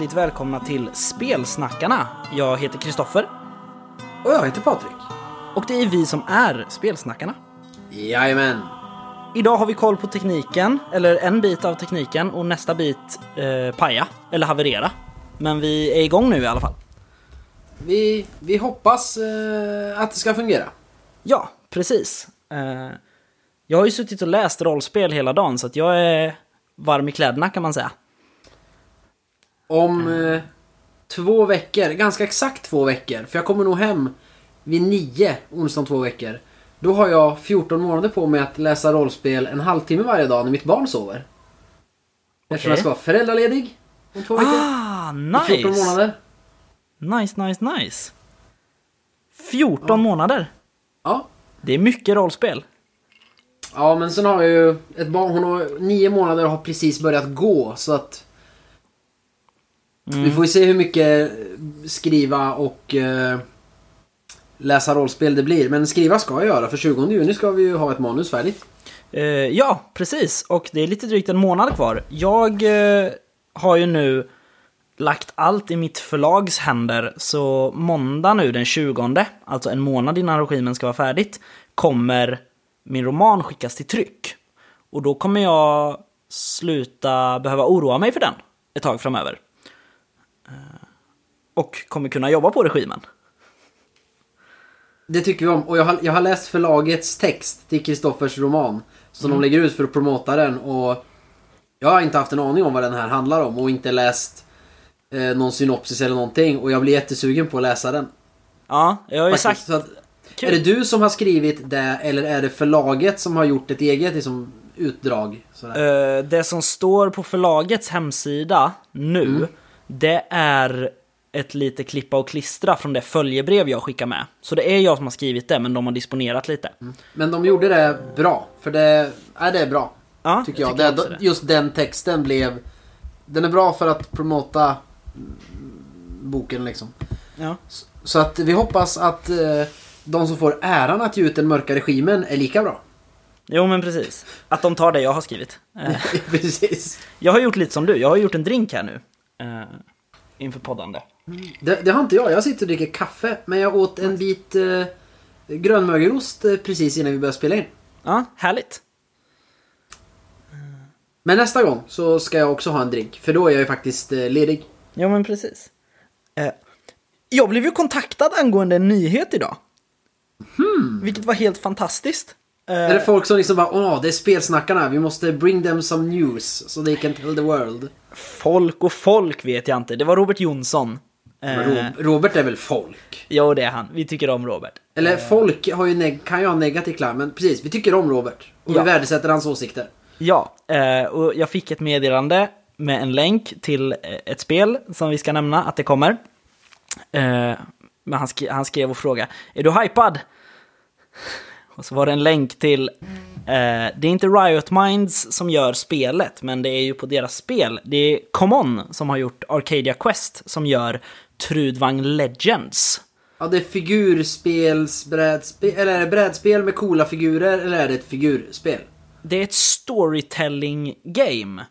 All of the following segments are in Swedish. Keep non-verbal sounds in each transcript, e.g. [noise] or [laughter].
Hjärtligt välkomna till Spelsnackarna. Jag heter Kristoffer Och jag heter Patrik. och det är vi som är Spelsnackarna. Jajamän. Idag har vi koll på tekniken, eller en bit av tekniken och nästa bit eh, paja, eller haverera. Men vi är igång nu i alla fall. Vi, vi hoppas eh, att det ska fungera. Ja, precis. Eh, jag har ju suttit och läst rollspel hela dagen så att jag är varm i kläderna kan man säga. Om eh, två veckor, ganska exakt två veckor, för jag kommer nog hem vid nio onsdag om två veckor. Då har jag 14 månader på mig att läsa rollspel en halvtimme varje dag när mitt barn sover. Eftersom jag ska vara föräldraledig om två veckor. Ah, I 14 nice! månader. Nice, nice, nice. 14 månader. Ja. Det är mycket rollspel. Ja, men sen har jag ju ett barn, hon har nio månader och har precis börjat gå så att... Vi får ju se hur mycket skriva och eh, läsa rollspel det blir. Men skriva ska jag göra för 20 juni ska vi ju ha ett manus färdigt. Eh, ja, precis. Och det är lite drygt en månad kvar. Jag eh, har ju nu lagt allt i mitt förlags händer, så måndag nu den 20, alltså en månad innan regimen ska vara färdigt, kommer min roman skickas till tryck. Och då kommer jag sluta behöva oroa mig för den ett tag framöver. Och kommer kunna jobba på regimen. Det tycker vi om. Och jag har, jag har läst förlagets text till Kristoffers roman. Som de lägger ut för att promota den. Och jag har inte haft en aning om vad den här handlar om. Och inte läst eh, någon synopsis eller någonting. Och jag blir jättesugen på att läsa den. Ja, jag har ju Faktiskt. sagt... Att, är det du som har skrivit det eller är det förlaget som har gjort ett eget liksom, utdrag? Sådär? Eh, det som står på förlagets hemsida nu, Mm. det är ett lite klippa och klistra från det följebrev jag skickar med. Så det är jag som har skrivit det, men de har disponerat lite. Men de gjorde det bra. För det, nej, det är bra. Ja, Tycker jag. jag det. Just den texten blev... Den är bra för att promota mm, boken liksom. Ja. Så att vi hoppas att eh, de som får äran att ge ut den mörka regimen är lika bra. Jo, men precis. Att de tar det jag har skrivit. Eh, [laughs] Precis. jag har gjort lite som du, jag har gjort en drink här nu. eh, inför poddande. Det, det har inte jag. Jag sitter och dricker kaffe. Men jag åt en bit eh, grönmögelost eh, precis innan vi började spela in. Ja, härligt. Men nästa gång så ska jag också ha en drink. För då är jag ju faktiskt eh, ledig. Jo, men precis. Eh, jag blev ju kontaktad angående en nyhet idag. Vilket var helt fantastiskt. Eh, Är det folk som liksom bara åh, det är spelsnackarna. Vi måste bring them some news. So they can tell the world. Folk och folk vet jag inte. Det var Robert Jonsson. Men Eh, Ro- Robert är väl folk? jo, det är han. Vi tycker om Robert. Eller folk har ju kan ju ha negativ klang, men precis, vi tycker om Robert. Och Ja. vi värdesätter hans åsikter. Ja, eh, och jag fick ett meddelande med en länk till eh, ett spel som vi ska nämna att det kommer. Eh, men han, sk- han skrev och frågade, är du hypad? Och så var det en länk till, eh, det är inte Riot Minds som gör spelet, men det är ju på deras spel. Det är Common som har gjort Arcadia Quest som gör Trudvang Legends. Ja, det är figurspels brädspel, eller är det brädspel med coola figurer, eller är det ett figurspel? Det är ett storytelling game.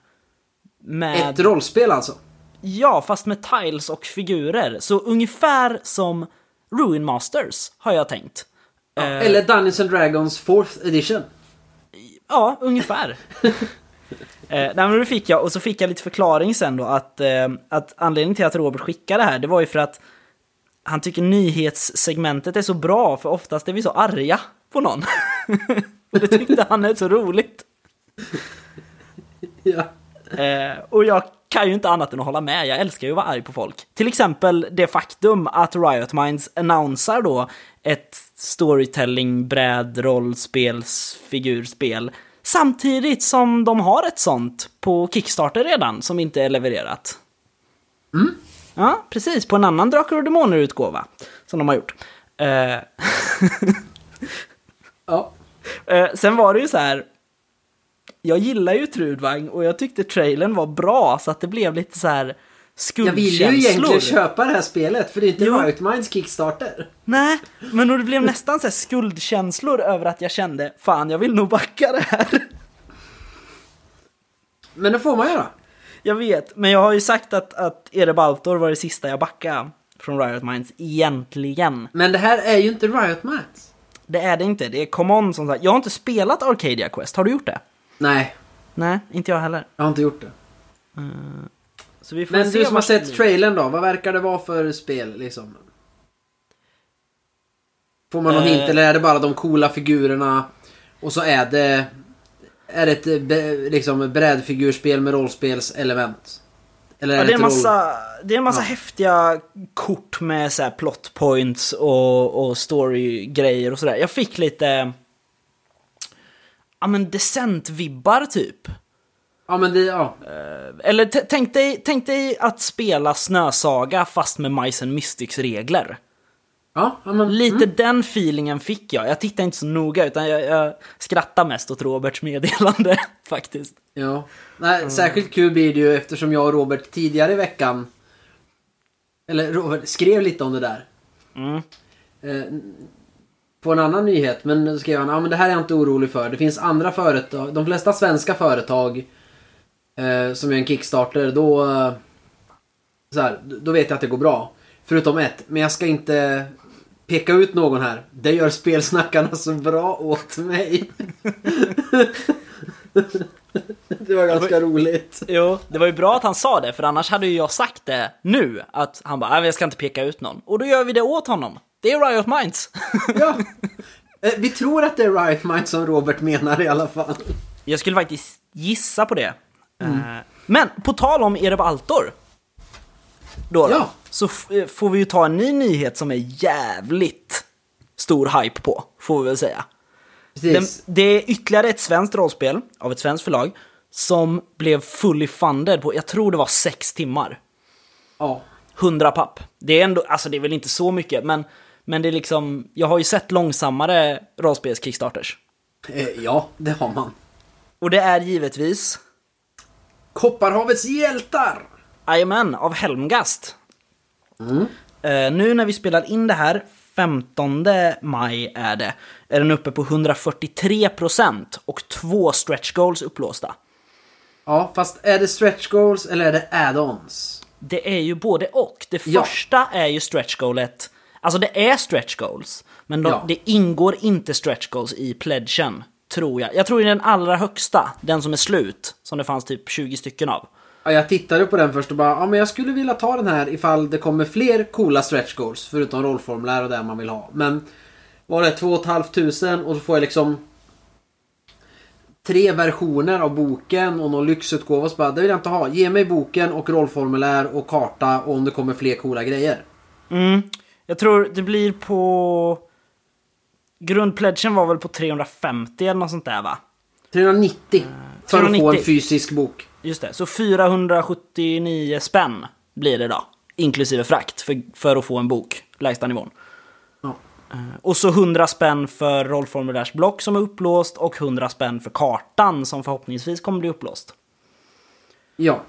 Med... Ett rollspel alltså? Ja, fast med tiles och figurer. Så ungefär som Ruin Masters, har jag tänkt. Ja, Eh, Eller Dungeons and Dragons 4th edition? Ja, ungefär. [laughs] eh, nej, men då fick jag, och så fick jag lite förklaring sen då, att, eh, att anledningen till att Robert skickade det här, det var ju för att han tycker nyhetssegmentet är så bra, för oftast är vi så arga på någon. [laughs] och det tyckte han är så roligt. Ja. Eh, och jag kan ju inte annat än att hålla med, jag älskar ju att vara arg på folk. Till exempel det faktum att Riot Minds annonsar då ett storytelling, bräd, rollspels, figurspel. Samtidigt som de har ett sånt på Kickstarter redan, som inte är levererat. Ja, precis, på en annan Drakar och Demoner-utgåva. Som de har gjort. Eh, ja. [laughs] Eh, sen var det ju så här. Jag gillar ju Trudvang och jag tyckte trailern var bra så att det blev lite så här Jag vill ju skuldkänslor. egentligen köpa det här spelet, för det är inte Jo. Riot Minds Kickstarter. Nej, men det blev nästan så skuldkänslor över att jag kände fan jag vill nog backa det här. Men det får man göra. Jag vet, men jag har ju sagt att, att Erebaltor var det sista jag backade från Riot Minds, egentligen. Men det här är ju inte Riot Minds. Det är det inte, det är Come On som sagt. Jag har inte spelat Arcadia Quest, har du gjort det? Nej, Nej, inte jag heller. jag har inte gjort det. Så vi får Men se du som har sett trailern då, vad verkar det vara för spel liksom? Får man någon Eh. hint eller är det bara de coola figurerna och så är det är det ett liksom brädfigurspel med rollspelselement? Eller Ja, det är en ett roll- massa, det är en massa Ja. häftiga kort med så här plot points och, och story-grejer och sådär. Jag fick lite... Ja men Descent-vibbar typ. Ja men det, ja. Eller t- tänk dig, tänk dig att spela Snösaga fast med Mice and Mystics-regler. Ja, ja men, Lite den feelingen fick jag. Jag tittade inte så noga utan jag, jag skrattade mest åt Roberts meddelande [laughs] faktiskt. Ja. Nej, särskilt kul blir det ju eftersom jag och Robert tidigare i veckan eller Robert skrev lite om det där. Mm. Eh, på en annan nyhet, men då skrev han ja men det här är jag inte orolig för. Det finns andra företag, de flesta svenska företag eh, som gör en Kickstarter, då eh, så här, då vet jag att det går bra. Förutom ett, men jag ska inte peka ut någon här. Det gör spelsnackarna så bra åt mig. [laughs] det var ganska roligt. Jo, det var ju bra att han sa det, för annars hade ju jag sagt det nu. Att han bara, "Nej, jag ska inte peka ut någon. Och då gör vi det åt honom. Det är Riot Minds. Ja. [laughs] Eh, Vi tror att det är Riot Mind som Robert menar i alla fall. jag skulle faktiskt gissa på det. Eh, Men på tal om Erebaltor. Då, då Ja. Så eh, får vi ju ta en ny nyhet som är jävligt stor hype på, får vi väl säga. Den, det är ytterligare ett svenskt rollspel av ett svenskt förlag som blev fully funded på, jag tror det var sex timmar. Ja. 100 papp. Det är ändå, alltså det är väl inte så mycket, men, men det är liksom, jag har ju sett långsammare rollspels-kickstarters. Eh, Ja, det har man. Och det är givetvis, Kopparhavets hjältar! Jajamän, av Helmgast. Eh, nu när vi spelar in det här, 15 maj är det, är den uppe på 143% och två stretch goals upplåsta. Ja, fast är det stretch goals eller är det add-ons? Det är ju både och. Det Ja. första är ju stretch goalet. Alltså det är stretch goals. Men de, Ja. det ingår inte stretch goals i pledgen. Tror jag. Jag tror i den allra högsta, den som är slut. Som det fanns typ 20 stycken av. Ja, jag tittade på den först och bara, ja men jag skulle vilja ta den här ifall det kommer fler coola stretch goals. Förutom rollformulär och det man vill ha. Men var det 2 500 och så får jag liksom tre versioner av boken och någon lyxutgåva. Så bara, det vill jag inte ha. Ge mig boken och rollformulär och karta och om det kommer fler coola grejer. Mm. Jag tror det blir på... Grundpledgen var väl på 350 eller något sånt där va? 390 för att få 390. en fysisk bok. Just det, så 479 spänn blir det då. Inklusive frakt för, för att få en bok, lägsta nivån. Ja. Eh, Och så 100 spänn för rollformulärsblock som är upplåst och 100 spänn för kartan som förhoppningsvis kommer bli upplåst. Ja.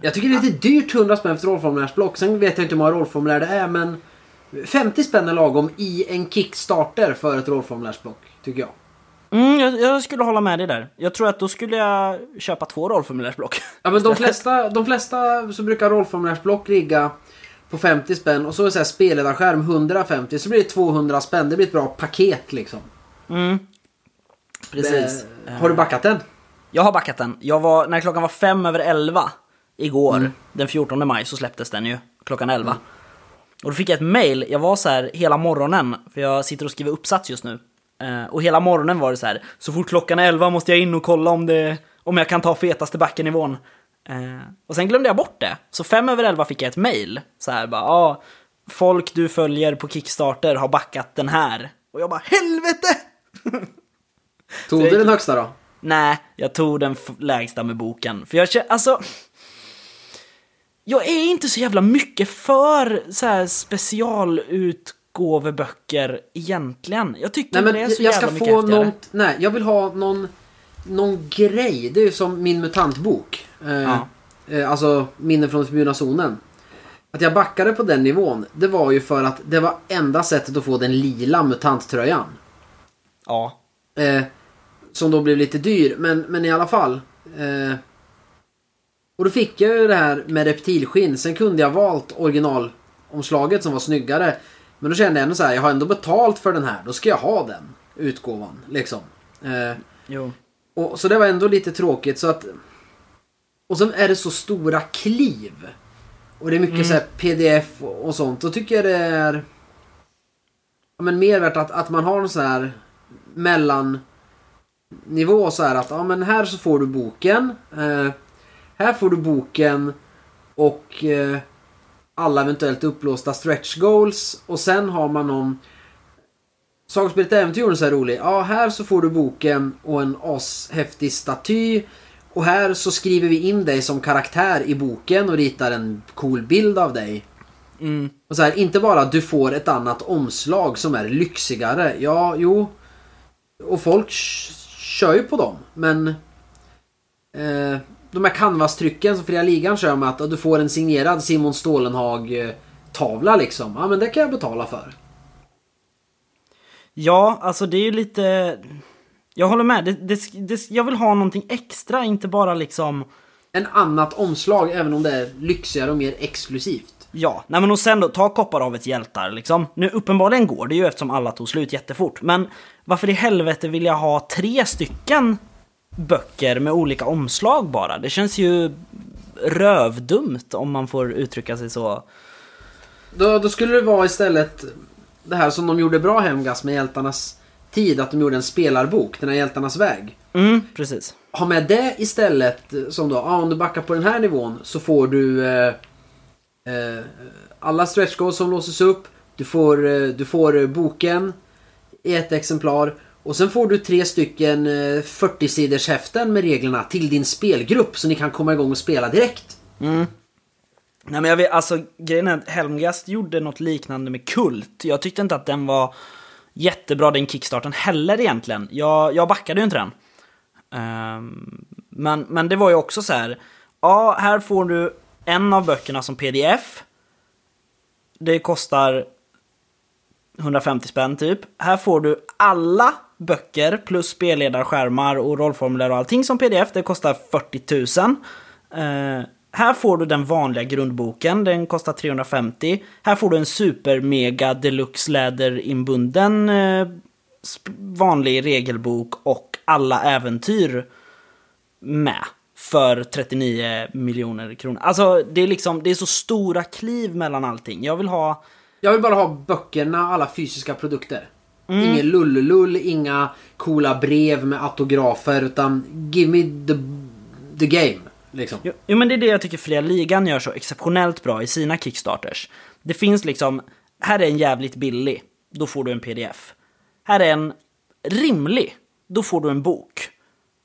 Jag tycker det är lite dyrt 100 spänn för ett rollformulärsblock. Sen vet jag inte hur många rollformulär det är men 50 spänn är lagom i en Kickstarter för ett rollformulärsblock. Tycker jag. Mm, jag, jag skulle hålla med dig där. Jag tror att då skulle jag köpa två rollformulärsblock. Ja men de [laughs] flesta, de flesta så brukar rollformulärsblock ligga på 50 spänn och så är det så här spelledarskärm 150 så blir det 200 spänn. Det blir ett bra paket liksom. Mm. Precis. Eh, har du backat den? Jag har backat den. Jag var, när klockan var fem över elva igår, den 14 maj, så släpptes den ju klockan 11. Och då fick jag ett mail, jag var så här hela morgonen, för jag sitter och skriver uppsats just nu. Eh, och hela morgonen var det så här, så fort klockan är 11 måste jag in och kolla om, det, om jag kan ta fetaste backenivån. Eh, och sen glömde jag bort det. Så fem över 11 fick jag ett mail, så här bara, ja, folk du följer på Kickstarter har backat den här. Och jag bara, helvete! Tog du den högsta då? Nej, jag tog den lägsta med boken. För jag känner, alltså... Jag är inte så jävla mycket för så här specialutgåveböcker egentligen. Jag tycker Nej men det är så jag ska jävla mycket få häftigare. någon, nej jag vill ha någon, någon grej. Det är ju som min mutantbok. Eh, Ja. eh, alltså Minnen från den förbjudna zonen. Att jag backade på den nivån, det var ju för att det var enda sättet att få den lila mutanttröjan. Ja. Eh, som då blev lite dyr, men, men i alla fall. Eh, Och då fick jag ju det här med reptilskinn. Sen kunde jag valt originalomslaget som var snyggare. Men då kände jag ändå så här, jag har ändå betalt för den här. Då ska jag ha den utgåvan. Liksom. Eh, Jo. och, så det var ändå lite tråkigt så att... Och sen är det så stora kliv. Och det är mycket så här pdf och, och sånt. Då tycker jag det är... Ja, men mer värt att, att man har en sån här mellannivå så här att ja men här så får du boken. Eh, här får du boken och eh, alla eventuellt upplåsta stretch goals. Och sen har man någon Sagospelet Äventyr är så här rolig. Ja, här så får du boken och en ashäftig staty. Och här så skriver vi in dig som karaktär i boken och ritar en cool bild av dig. Mm. Och så här, inte bara du får ett annat omslag som är lyxigare. Ja, jo. Och folk kör ju på dem. Men... Eh, de här canvas-trycken som Fria Ligan kör med att du får en signerad Simon Stålenhag-tavla liksom. Ja, men det kan jag betala för. Ja, alltså det är ju lite... Jag håller med. Det, det, det, jag vill ha någonting extra, inte bara liksom... En annat omslag även om det är lyxigare och mer exklusivt. Ja, nej men och sen då, ta Kopparhavets hjältar liksom. Nu uppenbarligen går det ju eftersom alla tog slut jättefort. Men varför i helvete vill jag ha tre stycken böcker med olika omslag bara? Det känns ju rövdumt om man får uttrycka sig så. Då, då skulle det vara istället det här som de gjorde bra Hemgas med Hjältarnas tid. Att de gjorde en spelarbok, den här Hjältarnas väg. Mm, precis. Ha med det istället som då, ah, om du backar på den här nivån så får du eh, eh, alla stretch goals som låses upp. Du får, eh, du får boken i ett exemplar. Och sen får du tre stycken eh, 40-siders häften med reglerna till din spelgrupp så ni kan komma igång och spela direkt. Mm. Nej men jag vet, alltså grejen är att Helmgast gjorde något liknande med Kult. Jag tyckte inte att den var jättebra den kickstarten heller egentligen. Jag, jag backade ju inte den. Um, men, men det var ju också så här. Ja, här får du en av böckerna som pdf. Det kostar 150 spänn typ. Här får du alla böcker plus spelledarskärmar och rollformulär och allting som pdf. Det kostar 40 000. Eh, här får du den vanliga grundboken, den kostar 350. Här får du en super mega deluxe läderinbunden eh, vanlig regelbok och alla äventyr med för 39 miljoner kronor. Alltså det är liksom, det är så stora kliv mellan allting. Jag vill ha Jag vill bara ha böckerna, alla fysiska produkter. Ingen lullull, inga coola brev med autografer utan give me the, the game. Liksom. Jo, jo men det är det jag tycker Fria Ligan gör så exceptionellt bra i sina Kickstarters. Det finns liksom, här är en jävligt billig, då får du en pdf. Här är en rimlig, då får du en bok.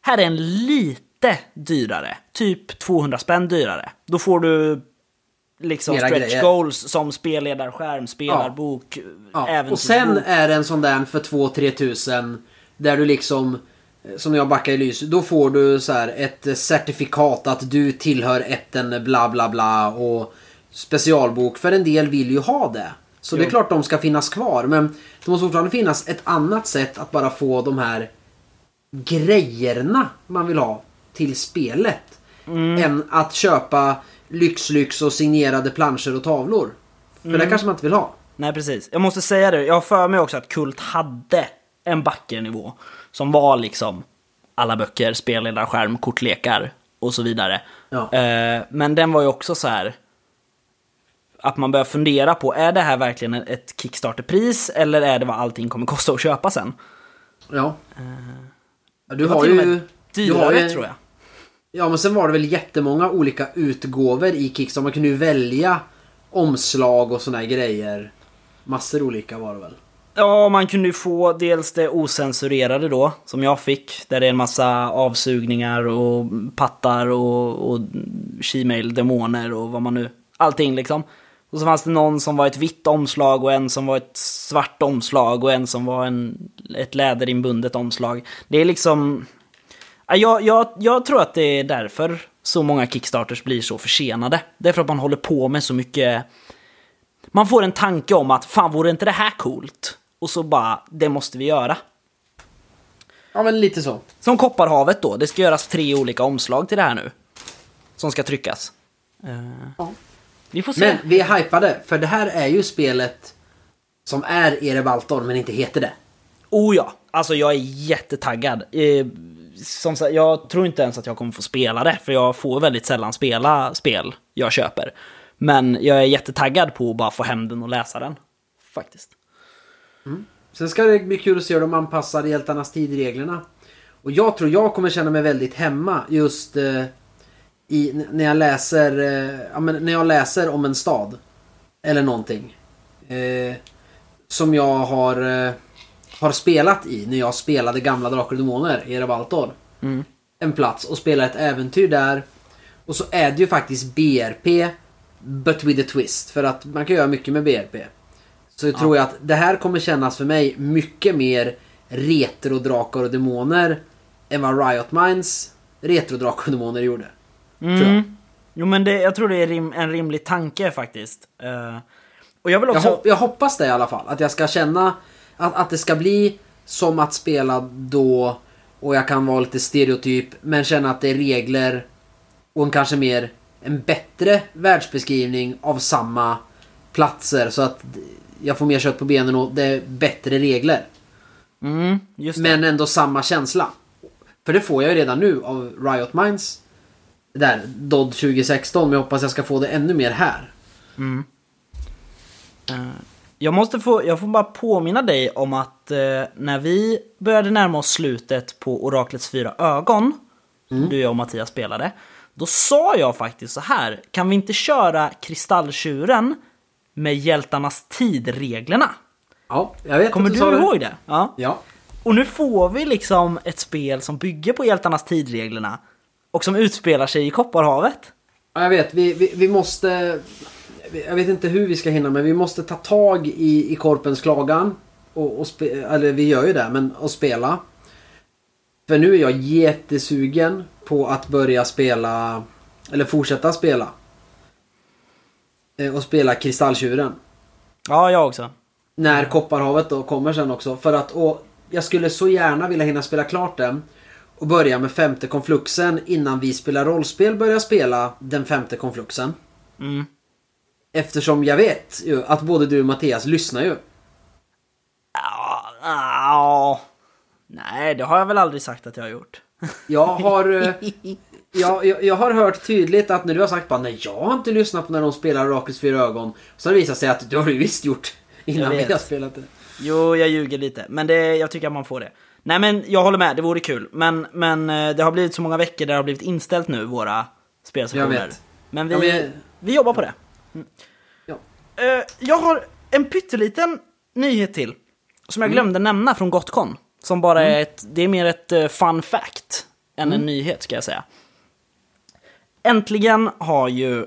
Här är en lite dyrare, typ 200 spänn dyrare. Då får du liksom Mera stretch grejer. goals som spelledarskärm, spelarbok, Ja. äventyrsbok. Och sen är det en sån där för 2-3 tusen där du liksom som jag backar i lys, då får du så här ett certifikat att du tillhör ätten bla bla bla och specialbok. För en del vill ju ha det. Så det är Jo. klart de ska finnas kvar. Men det måste fortfarande finnas ett annat sätt att bara få de här grejerna man vill ha till spelet. Än att köpa lyxlyx och signerade planscher och tavlor. För det kanske man inte vill ha. Nej, precis. Jag måste säga det, jag har för mig också att Kult hade en backernivå som var liksom alla böcker, spelledarskärm, kortlekar och så vidare. Ja. Eh, men den var ju också så här att man börjar fundera på, är det här verkligen ett Kickstarterpris eller är det vad allting kommer kosta att köpa sen? Ja. Ja, du har ju... med du har dyrare ju- tror jag. Ja men sen var det väl jättemånga olika utgåvor i Kickstarter. Man kunde ju välja omslag och såna här grejer. Massor olika var det väl. Ja, man kunde ju få dels det osensurerade då, som jag fick, där det är en massa avsugningar och pattar och, och shemale demoner och vad man nu... Allting liksom. Och så fanns det någon som var ett vitt omslag och en som var ett svart omslag och en som var en, ett läderinbundet omslag. Det är liksom... Ja, Jag, jag, jag tror att det är därför så många Kickstarters blir så försenade. Det är för att man håller på med så mycket... Man får en tanke om att fan vore inte det här coolt? Och så bara, det måste vi göra. Ja men lite så. Som Kopparhavet då, det ska göras tre olika omslag till det här nu. som ska tryckas. Eh, Ja. Vi får se. Men vi är hypade, för det här är ju spelet som är Erebaltor men inte heter det. Oh ja, alltså jag är jättetaggad. Som sagt, jag tror inte ens att jag kommer få spela det, för jag får väldigt sällan spela spel jag köper. Men jag är jättetaggad på att bara få hem den och läsa den. Faktiskt. Mm. Sen ska det bli kul att se hur de anpassar hjältarnas tidreglerna. Och jag tror jag kommer känna mig väldigt hemma just eh, i, när, jag läser, eh, ja, när jag läser om en stad. Eller någonting. Eh, som jag har, eh, har spelat i när jag spelade gamla Drakar och Demoner i Erebaltor. Mm. En plats och spelar ett äventyr där. Och så är det ju faktiskt BRP but with a twist. För att man kan göra mycket med BRP. Så tror jag att det här kommer kännas för mig mycket mer retro-drakar och demoner än vad Riot Minds retro-drakar och demoner gjorde. Tror jag. Mm. Jo men det, jag tror det är rim, en rimlig tanke faktiskt. Eh, och jag vill Jag, också... hop- jag hoppas det i alla fall. Att jag ska känna att, att det ska bli som att spela då och jag kan vara lite stereotyp men känna att det är regler och en kanske mer en bättre världsbeskrivning av samma platser så att jag får mer kött på benen och det är bättre regler. Mm. Men ändå samma känsla. För det får jag ju redan nu av Riot Minds. Där, Dodd 2016. Men jag hoppas jag ska få det ännu mer här. Jag måste få, jag får bara påminna dig om att eh, när vi började närma oss slutet på Oraklets fyra ögon, Mm. du, jag och Mattias spelade, då sa jag faktiskt så här, kan vi inte köra Kristalltjuren med hjältarnas tid-reglerna? Ja, jag vet Kommer du det. ihåg det? Ja. Ja. Och nu får vi liksom ett spel som bygger på hjältarnas tid-reglerna och som utspelar sig i Kopparhavet. ja, jag vet. Vi, vi, vi måste... Jag vet inte hur vi ska hinna men vi måste ta tag i, i Korpens klagan. Och, och spe, eller vi gör ju det, men att spela. För nu är jag jättesugen på att börja spela, eller fortsätta spela. Eh, Och spela Kristalltjuren. Ja, jag också. När Kopparhavet då kommer sen också. För att, och jag skulle så gärna vilja hinna spela klart den. Och börja med femte konfluxen innan vi spelar rollspel börjar spela den femte konfluxen. Mm. Eftersom jag vet ju att både du och Mattias lyssnar ju. Ja, ja. Nej, det har jag väl aldrig sagt att jag har gjort. [laughs] Jag har... eh, jag, jag, jag har hört tydligt att när du har sagt bara nej jag har inte lyssnat på när de spelar Orakels fyra ögon. Så har det visat sig att du har ju visst gjort innan vi har spelat det. Jo, jag ljuger lite. Men det, jag tycker att man får det. Nej, men jag håller med. Det vore kul. Men, men eh, det har blivit så många veckor där det har blivit inställt nu, våra spelsessioner. Men vi, Ja, men jag- vi jobbar på det. Ja. Eh, jag har en pytteliten nyhet till. Som Mm. jag glömde nämna från Gotcon. Som bara är ett, det är mer ett eh, fun fact än Mm. en nyhet ska jag säga. Äntligen har ju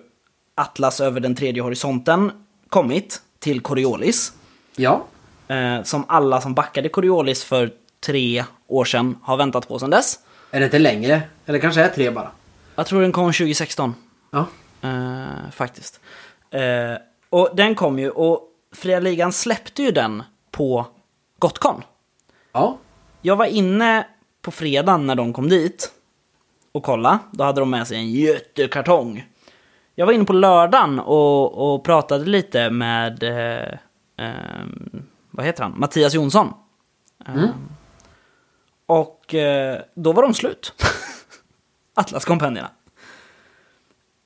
Atlas över den tredje horisonten kommit till Coriolis. Ja. Eh, som alla som backade Coriolis för tre år sedan har väntat på sedan dess. Är det inte längre? Eller kanske är tre bara? Jag tror den kom 2016. Ja. Eh, faktiskt. Eh, och den kom ju, och Fria Ligan släppte ju den på Gotcon. Ja. Jag var inne på fredagen när de kom dit och kolla. Då hade de med sig en jättekartong. Jag var inne på lördagen och, och pratade lite med, eh, ehm, vad heter han, Mattias Jonsson. Ehm, och eh, då var de slut. [laughs] Atlas-kompendierna.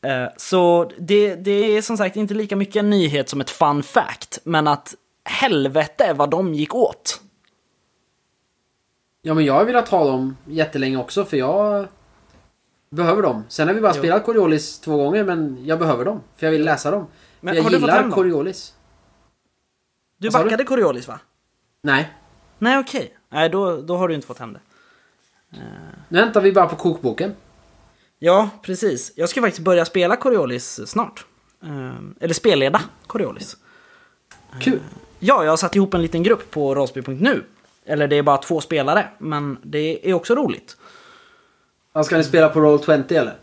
Eh, Så det, det är som sagt inte lika mycket en nyhet som ett fun fact, men att helvete vad de gick åt. Ja men jag har velat ha dem jättelänge också för jag behöver dem. Sen har vi bara Jo. spelat Coriolis två gånger men jag behöver dem. För jag vill läsa dem. Men jag har du fått gillar hem? Coriolis. Du sa du? backade Coriolis va? Nej. Nej okej. Nej då, då har du inte fått hem det. Nu väntar vi bara på kokboken. Ja, precis. Jag ska faktiskt börja spela Coriolis snart. Ehm, eller spelleda Coriolis. Kul. Ja, jag har satt ihop en liten grupp på rollspel.nu. Eller det är bara två spelare, men det är också roligt. Ska ni spela på Roll20 eller?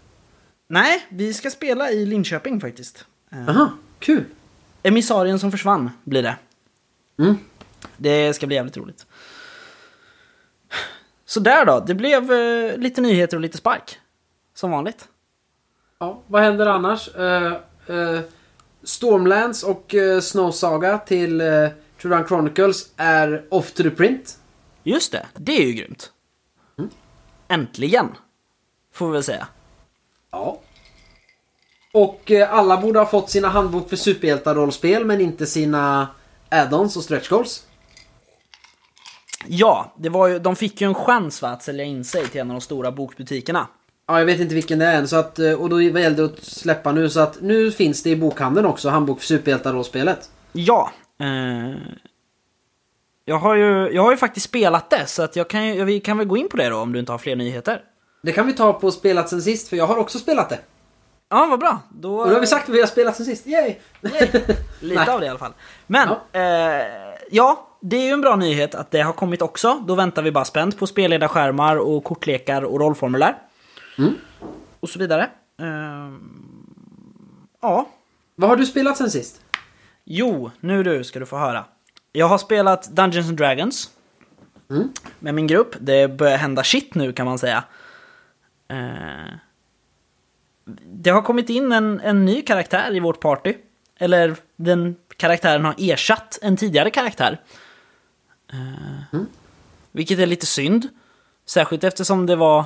Nej, vi ska spela i Linköping faktiskt. Ehm, Aha, kul. Emissarien som försvann blir det. Mm. Det ska bli jävligt roligt. Så där då, det blev eh, lite nyheter och lite spark. Som vanligt. Ja, vad händer annars? Uh, uh, Stormlands och uh, Snow Saga till uh, True Run Chronicles är off to the print. Just det, det är ju grymt. Mm. Äntligen, får vi väl säga. Ja. Och uh, alla borde ha fått sina handbok för superhjältar-rollspel men inte sina add-ons och stretch goals. Ja, det var ju, de fick ju en chans va, att sälja in sig till en av de stora bokbutikerna. Ja, jag vet inte vilken det är än. Så att, och då gällde det att släppa nu. Så att nu finns det i bokhandeln också, handbok för superhjältar-rollspelet. Ja. Eh, jag, har ju, jag har ju faktiskt spelat det, så att jag kan, ju- vi kan väl gå in på det då om du inte har fler nyheter. Det kan vi ta på spelat sen sist, för jag har också spelat det. Ja, vad bra. Då, Och då har vi sagt att vi har spelat sen sist. Yay! [laughs] Lite Nej. av det i alla fall. Men, ja. Eh, ja, det är ju en bra nyhet att det har kommit också. Då väntar vi bara spänt på spelledarskärmar och kortlekar och rollformulär. Mm. Och så vidare. Eh, ja, Vad har du spelat sen sist? Jo, nu du ska du få höra. Jag har spelat Dungeons and Dragons. Mm. Med min grupp. Det börjar hända shit nu kan man säga. Eh, det har kommit in en, en ny karaktär i vårt party. Eller den karaktären har ersatt en tidigare karaktär. Eh, Vilket är lite synd. Särskilt eftersom det var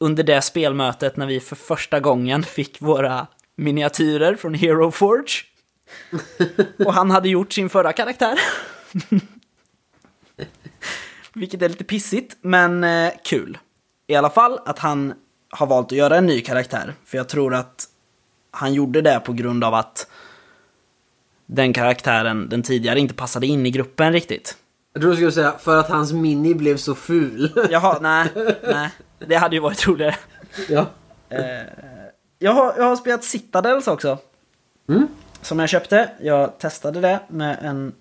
under det spelmötet när vi för första gången fick våra miniatyrer från Hero Forge. [laughs] Och han hade gjort sin förra karaktär. Vilket är lite pissigt, men eh, kul. I alla fall att han har valt att göra en ny karaktär. För jag tror att han gjorde det på grund av att den karaktären, den tidigare, inte passade in i gruppen riktigt. Jag tror du skulle säga för att hans mini blev så ful. [laughs] Jaha, [laughs] nej, nej. Det hade ju varit roligare. ja. Jag har, jag har spelat Citadels också. Mm. Som jag köpte. Jag testade det med en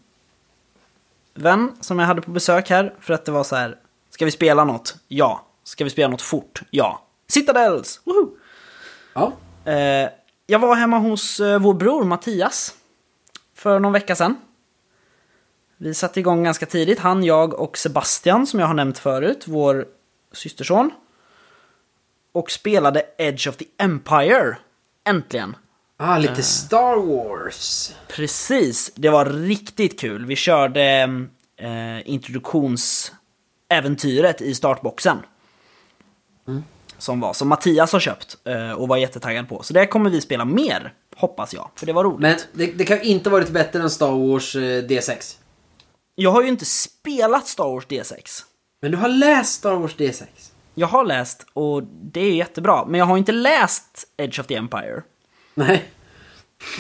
vän som jag hade på besök här. För att det var så här. Ska vi spela något? Ja. Ska vi spela något fort? Ja. Citadels! Woho! Ja. Eh, jag var hemma hos eh, vår bror Mattias. För någon vecka sedan. Vi satte igång ganska tidigt. Han, jag och Sebastian som jag har nämnt förut. Vår systerson. Och spelade Edge of the Empire. Äntligen. Ah, lite Star Wars. Precis, det var riktigt kul. Vi körde eh, introduktionsäventyret i startboxen. Som var, som Mattias har köpt eh, och var jättetaggad på. Så det kommer vi spela mer, hoppas jag. För det var roligt. Men det, det kan inte varit bättre än Star Wars eh, D6. Jag har ju inte spelat Star Wars D6. Men du har läst Star Wars D6. Jag har läst och det är jättebra. Men jag har inte läst Edge of the Empire. Nej.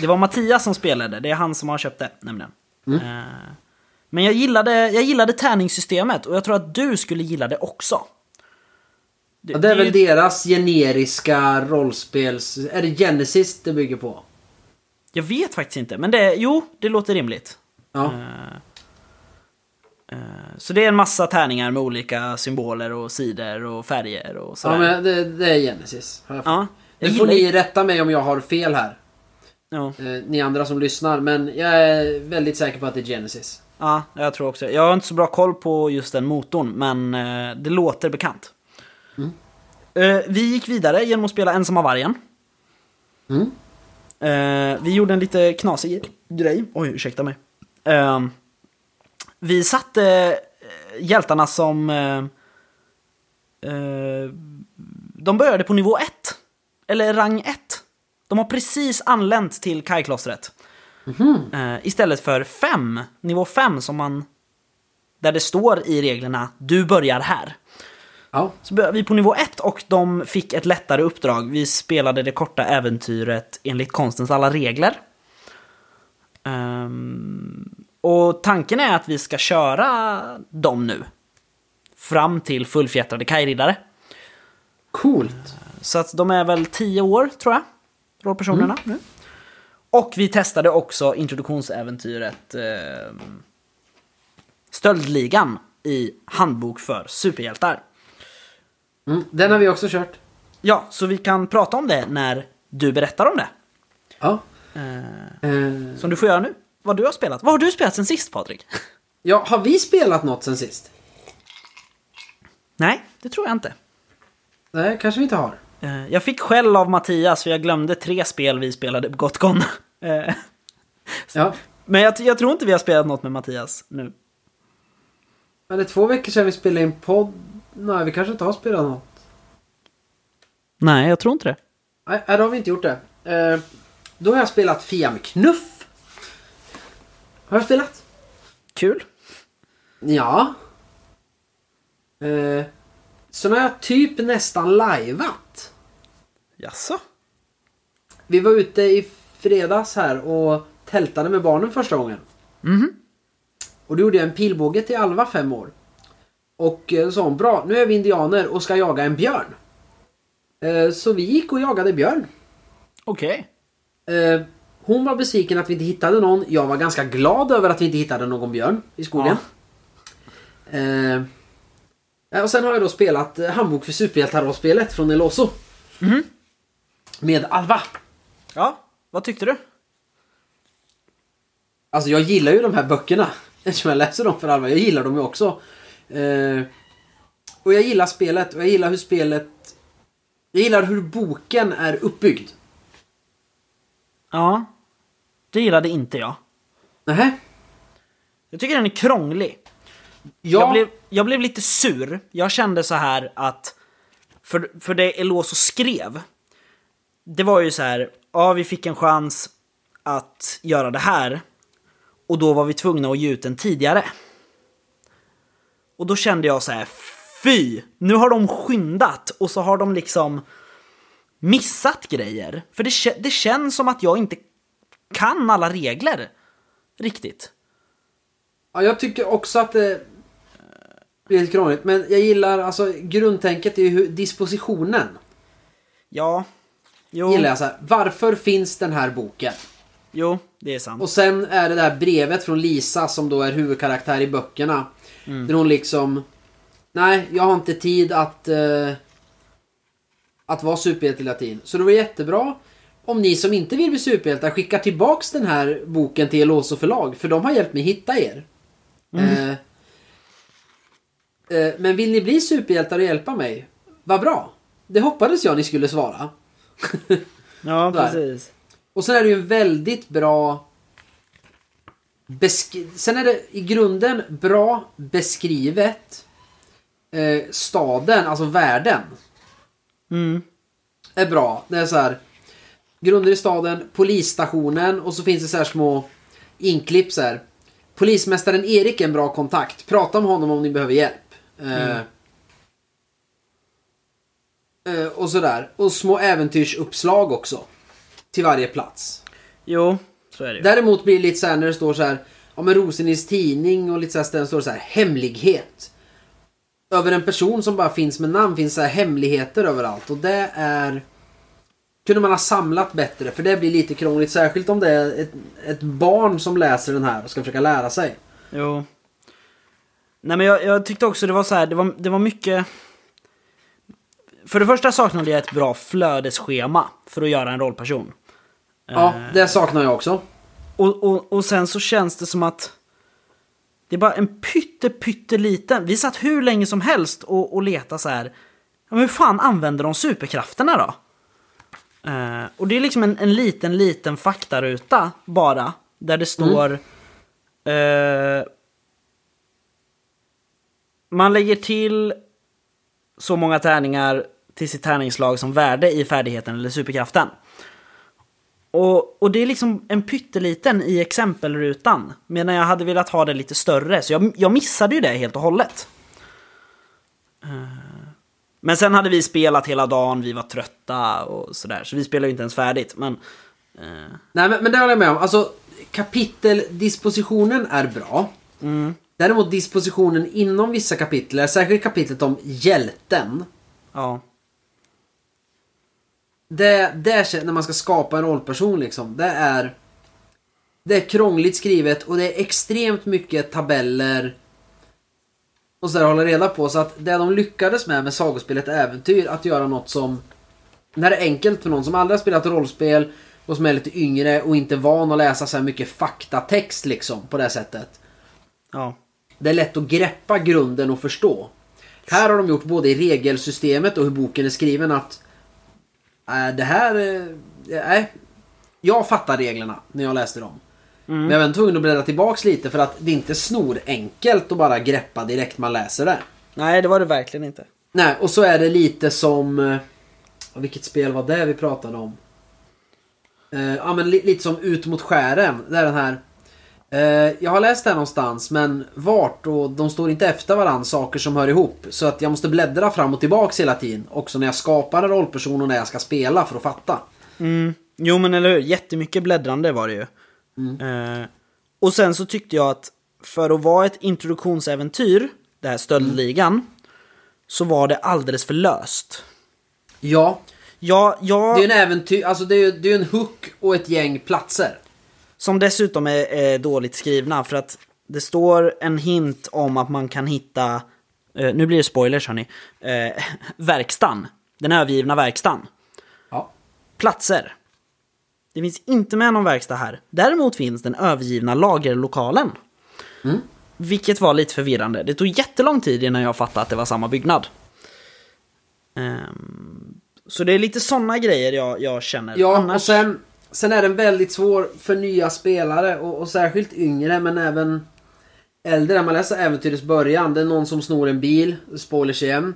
Det var Mattias som spelade, det är han som har köpt det nämligen. Eh, Men jag gillade, jag gillade tärningssystemet och jag tror att du skulle gilla det också. Det, Ja, det är väl ju- deras generiska rollspels... Är det Genesis det bygger på? Jag vet faktiskt inte, men det, jo, det låter rimligt. Ja. Eh, Så det är en massa tärningar med olika symboler och sidor och färger och sådär. Ja, men det, det är Genesis. Ja, Nu får ni rätta mig om jag har fel här. Ja, Eh, ni andra som lyssnar. Men jag är väldigt säker på att det är Genesis. ja, jag tror också Jag har inte så bra koll på just den motorn, men eh, det låter bekant. Eh, Vi gick vidare genom att spela Ensamma Vargen. Mm. Eh, vi gjorde en lite knasig grej. Oj, ursäkta mig. Vi satte eh, hjältarna som... Eh, eh, de började på nivå 1. Eller rang 1. De har precis anlänt till kajklostret. Eh, istället för 5. Nivå 5 som man... Där det står i reglerna, du börjar här. Ja. Så började vi på nivå 1 och de fick ett lättare uppdrag. Vi spelade det korta äventyret enligt konstens alla regler. Ehm, och tanken är att vi ska köra dem nu. Fram till fullfjättrade kajriddare. Coolt. Så att de är väl 10 år, tror jag. Rollpersonerna nu. Och vi testade också introduktionsäventyret ehm, Stöldligan i Handbok för superhjältar. Mm. Den har vi också kört. Ja, så vi kan prata om det när du berättar om det. Ja. Eh, Eh, som du får göra nu. Vad du har spelat. Vad har du spelat sen sist, Patrik? ja, har vi spelat något sen sist? Nej, det tror jag inte. Nej, kanske vi inte har. Eh, Jag fick skäll av Mattias för jag glömde tre spel vi spelade på Gotcon. Eh, Ja. Men jag, jag tror inte vi har spelat något med Mattias nu. Men det är två veckor sedan vi spelade in podd. Nej, vi kanske inte har spelat något. Nej, jag tror inte det. Nej, nej, då har vi inte gjort det. Eh, då har jag spelat Fia med knuff. Har jag spelat? Kul. Ja. Eh, sen har jag typ nästan lajvat. Jaså? Vi var ute i fredags här och tältade med barnen första gången. Mhm. Och då gjorde jag en pilbåge till Alva, fem år. Och eh, sa hon, bra, nu är vi indianer och ska jaga en björn. Eh, så vi gick och jagade björn. Okej. Eh, hon var besviken att vi inte hittade någon. Jag var ganska glad över att vi inte hittade någon björn i skogen. Eh, ja, och sen har jag då spelat eh, Handbok för superhjältar-spelet från Eloso. Mhm. Med Alva. Ja, vad tyckte du? Alltså jag gillar ju de här böckerna. [laughs] Eftersom jag läser dem för Alva. Jag gillar dem ju också. Eh, och jag gillar spelet och jag gillar hur spelet... Jag gillar hur boken är uppbyggd. Ja. Det gillade inte jag. Nähä? Jag tycker den är krånglig. Ja. Jag, blev, jag blev lite sur. Jag kände så här att... För, för det Eloso skrev, det var ju så här, ja vi fick en chans att göra det här. Och då var vi tvungna att ge ut den tidigare. Och då kände jag så här, fy! Nu har de skyndat och så har de liksom missat grejer. För det, det känns som att jag inte kan alla regler riktigt. Ja, jag tycker också att det blir lite krångligt. Men jag gillar, alltså grundtänket är ju dispositionen. Ja, jo, Gillar jag så här, varför finns den här boken? jo det är sant. Och sen är det här brevet från Lisa som då är huvudkaraktär i böckerna. Där hon liksom... Nej, jag har inte tid att... eh, att vara superhjälte hela tiden. Så det var jättebra om ni som inte vill bli superhjältar skickar tillbaks den här boken till Eloso förlag. För de har hjälpt mig hitta er. Eh, eh, men vill ni bli superhjältar och hjälpa mig? Vad bra. Det hoppades jag ni skulle svara. Ja, [laughs] precis. Och sen är det ju en väldigt bra... Besk- sen är det i grunden bra beskrivet eh, staden, alltså världen. Mm. Är bra. Det är så här. Grunder i staden, polisstationen och så finns det så här små inklipp så här. Polismästaren Erik är en bra kontakt. Prata med honom om ni behöver hjälp. Eh, eh, och sådär. Och små äventyrsuppslag också. Till varje plats. Jo, så är det. Däremot blir det lite så här när det står så här Ja men Rosenils tidning och lite så här ställen står det så här hemlighet. Över en person som bara finns med namn finns så här hemligheter överallt och det är kunde man ha samlat bättre för det blir lite krångligt särskilt om det är ett, ett barn som läser den här och ska försöka lära sig. Jo. Nej men jag, jag tyckte också det var så här, det var, det var mycket... För det första saknade jag ett bra flödesschema för att göra en rollperson. Ja, det saknar jag också. Och, och, och sen så känns det som att det är bara en pytte, pytteliten. Vi satt hur länge som helst och, och letade så här. Men hur fan använder de superkrafterna då? Eh, och det är liksom en, en liten, liten faktaruta bara. Där det står... eh, man lägger till så många tärningar till sitt tärningslag som värde i färdigheten eller superkraften. Och, och det är liksom en pytteliten i exempelrutan. Medan jag hade velat ha det lite större. Så jag, jag missade ju det helt och hållet. Eh, Men sen hade vi spelat hela dagen, vi var trötta och sådär. Så vi spelade ju inte ens färdigt. Men eh, Nej men, men det håller jag med om. Alltså kapiteldispositionen är bra. Däremot dispositionen inom vissa kapitel, särskilt kapitlet om hjälten. ja. Det, det är, när man ska skapa en rollperson liksom. Det är... Det är krångligt skrivet och det är extremt mycket tabeller. Och så där att hålla reda på. Så att det de lyckades med med sagospelet Äventyr, att göra något som... När det är enkelt för någon som aldrig har spelat rollspel och som är lite yngre och inte van att läsa så här mycket faktatext liksom på det sättet. Ja. Det är lätt att greppa grunden och förstå. Här har de gjort både i regelsystemet och hur boken är skriven att äh, det här... eh, Nej. jag fattar reglerna när jag läste dem. Men jag var tvungen att bläddra tillbaks lite för att det är inte snorenkelt att bara greppa direkt man läser det. Nej, det var det verkligen inte. Nej, och så är det lite som... eh, Vilket spel var det vi pratade om? Eh, ja, men li- lite som Ut mot skären. Det är den här... eh, jag har läst det här någonstans, men vart och de står inte efter varandra, saker som hör ihop. Så att jag måste bläddra fram och tillbaks hela tiden. Också när jag skapar en rollperson och när jag ska spela för att fatta. Mm. Jo men eller hur, jättemycket bläddrande var det ju. Eh, och sen så tyckte jag att för att vara ett introduktionsäventyr, det här Stöldligan, så var det alldeles för löst. Ja, Ja, jag, det är en äventyr, alltså det är det är en hook och ett gäng platser. som dessutom är, är dåligt skrivna för att det står en hint om att man kan hitta, eh, nu blir det spoilers hörni, eh, [laughs] verkstan. Den övergivna verkstan. Ja. Platser. Det finns inte med någon verkstad här. Däremot finns den övergivna lagerlokalen. Vilket var lite förvirrande. Det tog jättelång tid innan jag fattade att det var samma byggnad. Ehm, så det är lite sådana grejer jag, jag känner. Ja, Annars- och sen, sen är den väldigt svår för nya spelare och, och särskilt yngre men även äldre. När man läser äventyrets början, det är någon som snor en bil, spoilers igen.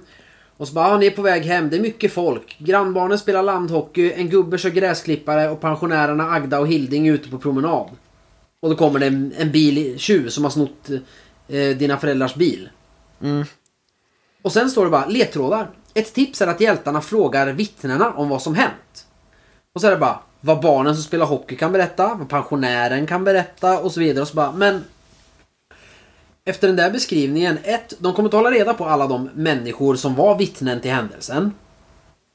Och så bara, ah, ni är på väg hem, det är mycket folk. Grannbarnen spelar landhockey, en gubbe kör gräsklippare och pensionärerna Agda och Hilding är ute på promenad. Och då kommer det en, en bil, tjuv som har snott eh, dina föräldrars bil. Mm. Och sen står det bara ledtrådar. Ett tips är att hjältarna frågar vittnena om vad som hänt. Och så är det bara vad barnen som spelar hockey kan berätta, vad pensionären kan berätta och så vidare. Och så bara, men efter den där beskrivningen, ett, de kommer inte hålla reda på alla de människor som var vittnen till händelsen.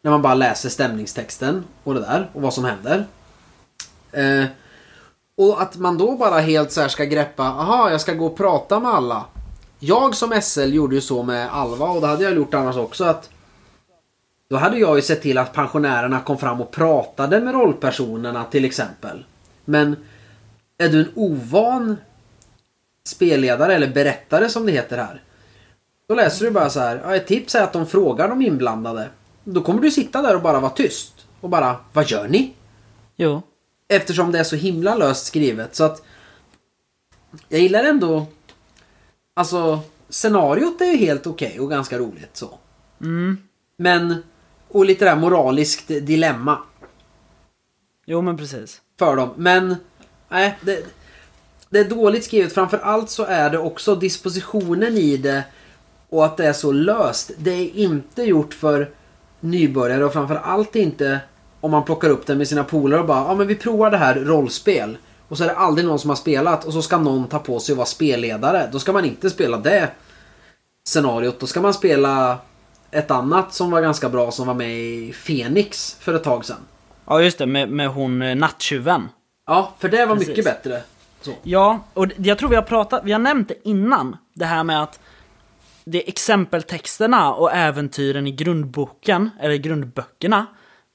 När man bara läser stämningstexten och det där och vad som händer. Eh, och att man då bara helt så här ska greppa, aha jag ska gå och prata med alla. Jag som SL gjorde ju så med Alva och det hade jag gjort annars också att då hade jag ju sett till att pensionärerna kom fram och pratade med rollpersonerna till exempel. Men är du en ovan spelledare eller berättare som det heter här. Då läser du bara så här. Ja, ett tips är att de frågar de inblandade. Då kommer du sitta där och bara vara tyst. Och bara, vad gör ni? Jo. Eftersom det är så himla löst skrivet så att Jag gillar ändå Alltså Scenariot är ju helt okej och ganska roligt så. Mm. Men Och lite där moraliskt dilemma Jo men precis. för dem. Men nej, det, det är dåligt skrivet. Framför allt så är det också dispositionen i det och att det är så löst. Det är inte gjort för nybörjare och framför allt inte om man plockar upp det med sina polare och bara ja men vi provar det här rollspel. Och så är det aldrig någon som har spelat och så ska någon ta på sig att vara spelledare. Då ska man inte spela det scenariot. Då ska man spela ett annat som var ganska bra som var med i Fenix för ett tag sedan. Ja just det, med, med hon eh, nattjuven. Ja, för det var Precis. mycket bättre. Så. Ja, och jag tror vi har pratat, vi har nämnt det innan. Det här med att det är exempeltexterna och äventyren i grundboken, eller grundböckerna.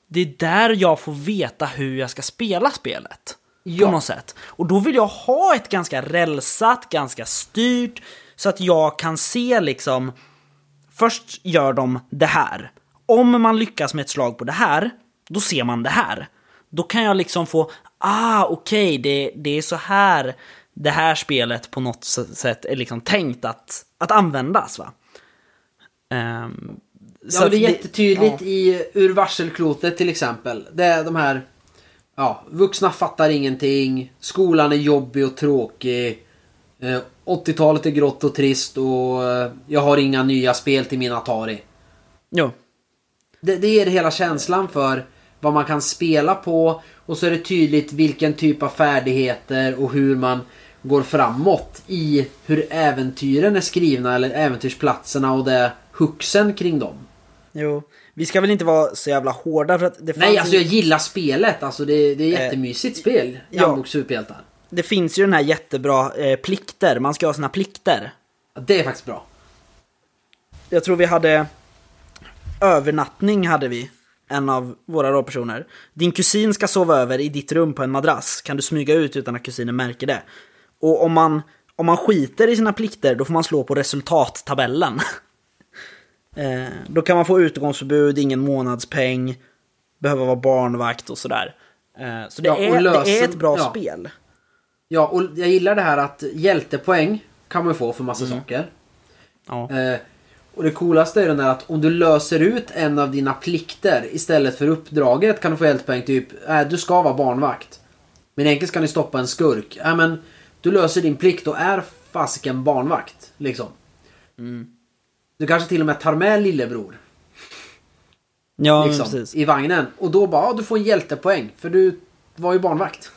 Det är där jag får veta hur jag ska spela spelet. Ja. På något sätt. Och då vill jag ha ett ganska rälsat, ganska styrt, så att jag kan se liksom Först gör de det här. Om man lyckas med ett slag på det här, då ser man det här. Då kan jag liksom få, ah okej, det, det är så här det här spelet på något sätt är liksom tänkt att, att användas. Va? Så Ja, det är jättetydligt ja. i Ur varselklotet till exempel. Det är de här... Ja, vuxna fattar ingenting. Skolan är jobbig och tråkig. Eh, 80-talet är grått och trist och eh, jag har inga nya spel till min Atari. Jo, Det, det ger hela känslan för vad man kan spela på och så är det tydligt vilken typ av färdigheter och hur man går framåt i hur äventyren är skrivna eller äventyrsplatserna och det huxen kring dem. jo. Vi ska väl inte vara så jävla hårda för att det fanns Nej, alltså jag gillar spelet. Alltså det, det är jättemysigt spel. ja. Jambok superhjältar. det finns ju den här jättebra eh, plikter, man ska ha sina plikter. Ja, det är faktiskt bra. Jag tror vi hade övernattning hade vi. En av våra rollpersoner. Din kusin ska sova över i ditt rum på en madrass. Kan du smyga ut utan att kusinen märker det? Och om man, om man skiter i sina plikter, då får man slå på resultattabellen. [laughs] eh, då kan man få utegångsförbud, ingen månadspeng. behöva vara barnvakt och sådär. Eh, Så det, Ja, är, det är lösen- ett bra ja. spel. Ja, och jag gillar det här att hjältepoäng kan man få för massa saker. Ja. Eh, och det coolaste är den där att om du löser ut en av dina plikter istället för uppdraget kan du få hjältepoäng. Typ, äh, du ska vara barnvakt. Men egentligen ska ni stoppa en skurk. Äh, men du löser din plikt och är fasiken barnvakt. Liksom. Du kanske till och med tar med lillebror. Ja, Liksom, precis. I vagnen. Och då bara, ja, du får en hjältepoäng. För du var ju barnvakt. [laughs]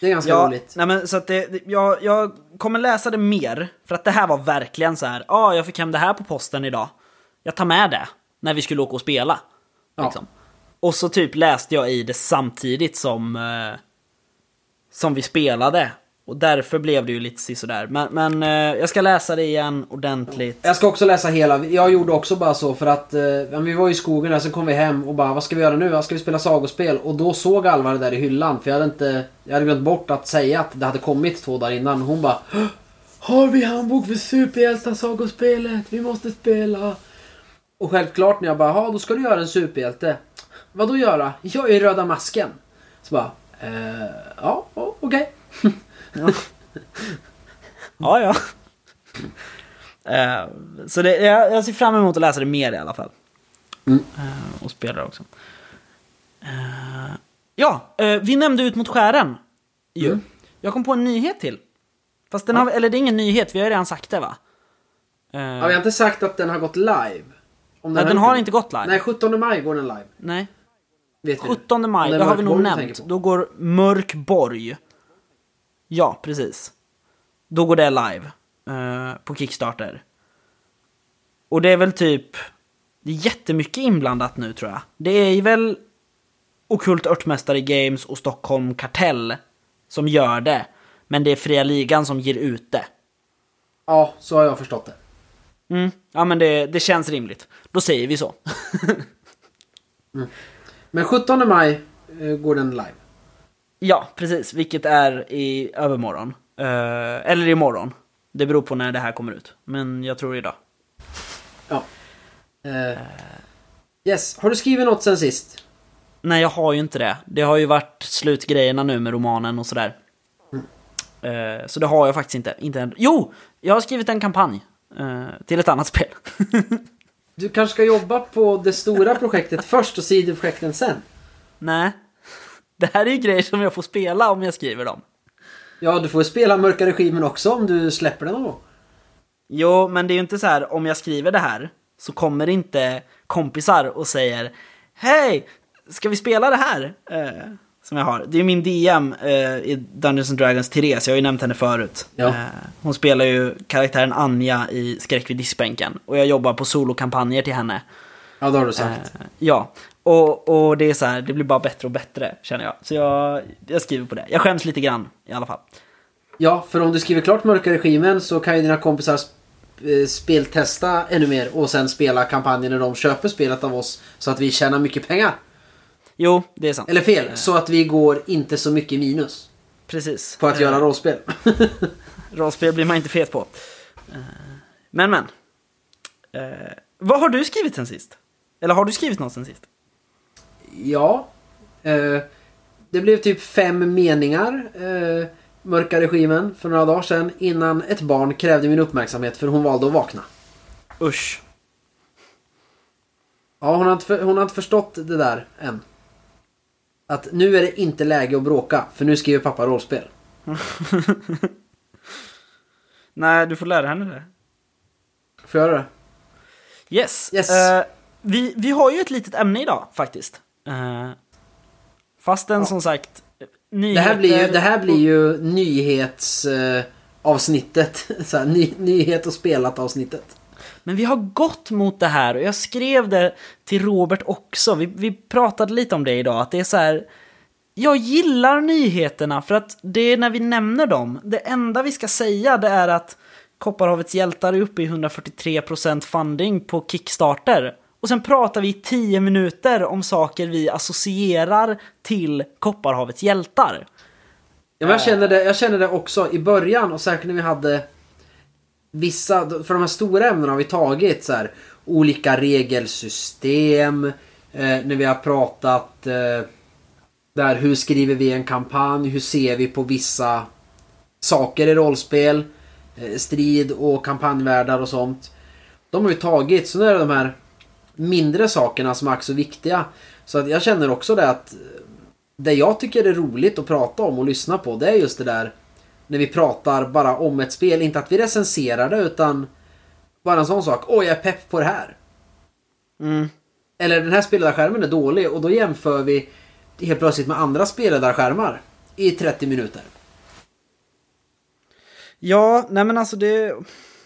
det är ganska Ja, roligt. nej men så att det- jag, jag kommer läsa det mer, för att det här var verkligen så här. ja ah, jag fick hem det här på posten idag. Jag tar med det, när vi skulle åka och spela. Ja. Liksom. Och så typ läste jag i det samtidigt som, eh, som vi spelade. Och därför blev det ju lite sisådär. Men, men eh, jag ska läsa det igen ordentligt. Jag ska också läsa hela. Jag gjorde också bara så för att eh, vi var i skogen där, sen kom vi hem och bara vad ska vi göra nu? Ska vi spela sagospel? Och då såg Alva det där i hyllan för jag hade inte... Jag hade glömt bort att säga att det hade kommit två dagar innan. Hon bara Har vi handbok för superhjältar sagospelet? Vi måste spela. Och självklart när jag bara ja då ska du göra en superhjälte. Vad då göra? Jag är Röda Masken. Så bara eh, ja okej. okej. [laughs] [laughs] Ja, ja. Eh, så det, jag, jag ser fram emot att läsa det mer i alla fall. Mm. Eh, och spela det också. Eh, ja, vi nämnde Ut mot skären. Ju. Mm. Jag kom på en nyhet till. Fast den har, eller det är ingen nyhet, vi har ju redan sagt det va? Ja, vi har inte sagt att den har gått live. Om nej, den har inte gått live. Nej, 17 maj går den live. Nej. Vet vi. 17 maj, det har vi nog nämnt. Då går Mörkborg. Ja, precis. Då går det live. eh, på Kickstarter. Och det är väl typ... Det är jättemycket inblandat nu tror jag. Det är väl Okult Örtmästare Games och Stockholm Kartell som gör det. Men det är Fria Ligan som ger ut det. Ja, så har jag förstått det. Mm. Ja men det, det känns rimligt. Då säger vi så. [laughs] Men 17 maj eh, går den live. Ja, precis. Vilket är i övermorgon. Eh, eller imorgon. Det beror på när det här kommer ut. Men jag tror idag. Ja. Eh, yes, har du skrivit något sen sist? Nej, jag har ju inte det. Det har ju varit slutgrejerna nu med romanen och sådär. Eh, så det har jag faktiskt inte. inte än. Jo! Jag har skrivit en kampanj. till ett annat spel. [laughs] Du kanske ska jobba på det stora projektet [laughs] först och sidoprojekten sen? Nej. Det här är ju grejer som jag får spela om jag skriver dem. Ja, du får ju spela Mörka Regimen också om du släpper den gång. Jo, men det är ju inte så här om jag skriver det här så kommer inte kompisar och säger Hej, ska vi spela det här? Eh, som jag har. Det är min DM eh, i Dungeons and Dragons, Therese, jag har ju nämnt henne förut. Ja. Eh, hon spelar ju karaktären Anja i Skräck vid diskbänken. Och jag jobbar på solokampanjer till henne. Ja, det har du sagt. Eh, ja, och, och det är så här, det blir bara bättre och bättre känner jag. Så jag, jag skriver på det. Jag skäms lite grann i alla fall. Ja, för om du skriver klart Mörka Regimen så kan ju dina kompisar eh, speltesta ännu mer och sen spela kampanjen när de köper spelet av oss så att vi tjänar mycket pengar. Jo, det är sant. Eller fel, så att vi går inte så mycket minus Precis. på att Eh, göra rollspel. [laughs] Rollspel blir man inte fet på. Eh, Men men. Eh, vad har du skrivit sen sist? Eller har du skrivit något sen sist? Ja. Eh, det blev typ fem meningar. Eh, mörka regimen för några dagar sedan innan ett barn krävde min uppmärksamhet för hon valde att vakna. Usch. Ja, hon har inte, för, hon har inte förstått det där än. Att nu är det inte läge att bråka för nu skriver pappa rollspel. [laughs] Nej, du får lära henne det. Får jag göra det? Yes. Yes. Eh, vi, vi har ju ett litet ämne idag faktiskt. Uh, fastän Ja. som sagt, Det nyheter... här blir ju, det här blir ju nyhetsavsnittet. Eh, avsnittet. [laughs] Så här, ny, nyhet och spelat avsnittet. Men vi har gått mot det här och jag skrev det till Robert också. Vi, vi pratade lite om det idag, att det är så här. Jag gillar nyheterna för att det är när vi nämner dem. Det enda vi ska säga det är att Kopparhavets hjältar är uppe i 143% funding på Kickstarter. Och sen pratar vi i 10 minuter om saker vi associerar till Kopparhavets hjältar. Ja, jag, känner det, jag känner det också i början och särskilt när vi hade vissa, för de här stora ämnena har vi tagit så här. olika regelsystem. Eh, när vi har pratat eh, där hur skriver vi en kampanj? Hur ser vi på vissa saker i rollspel? Eh, strid och kampanjvärldar och sånt. De har ju tagit, så nu är det de här mindre sakerna som är också viktiga. Så att jag känner också det att det jag tycker är roligt att prata om och lyssna på det är just det där när vi pratar bara om ett spel. Inte att vi recenserar det utan bara en sån sak. Åh, jag är pepp på det här. Mm. Eller den här spelarskärmen är dålig och då jämför vi helt plötsligt med andra spelarskärmar i 30 minuter. Ja, nej men alltså det...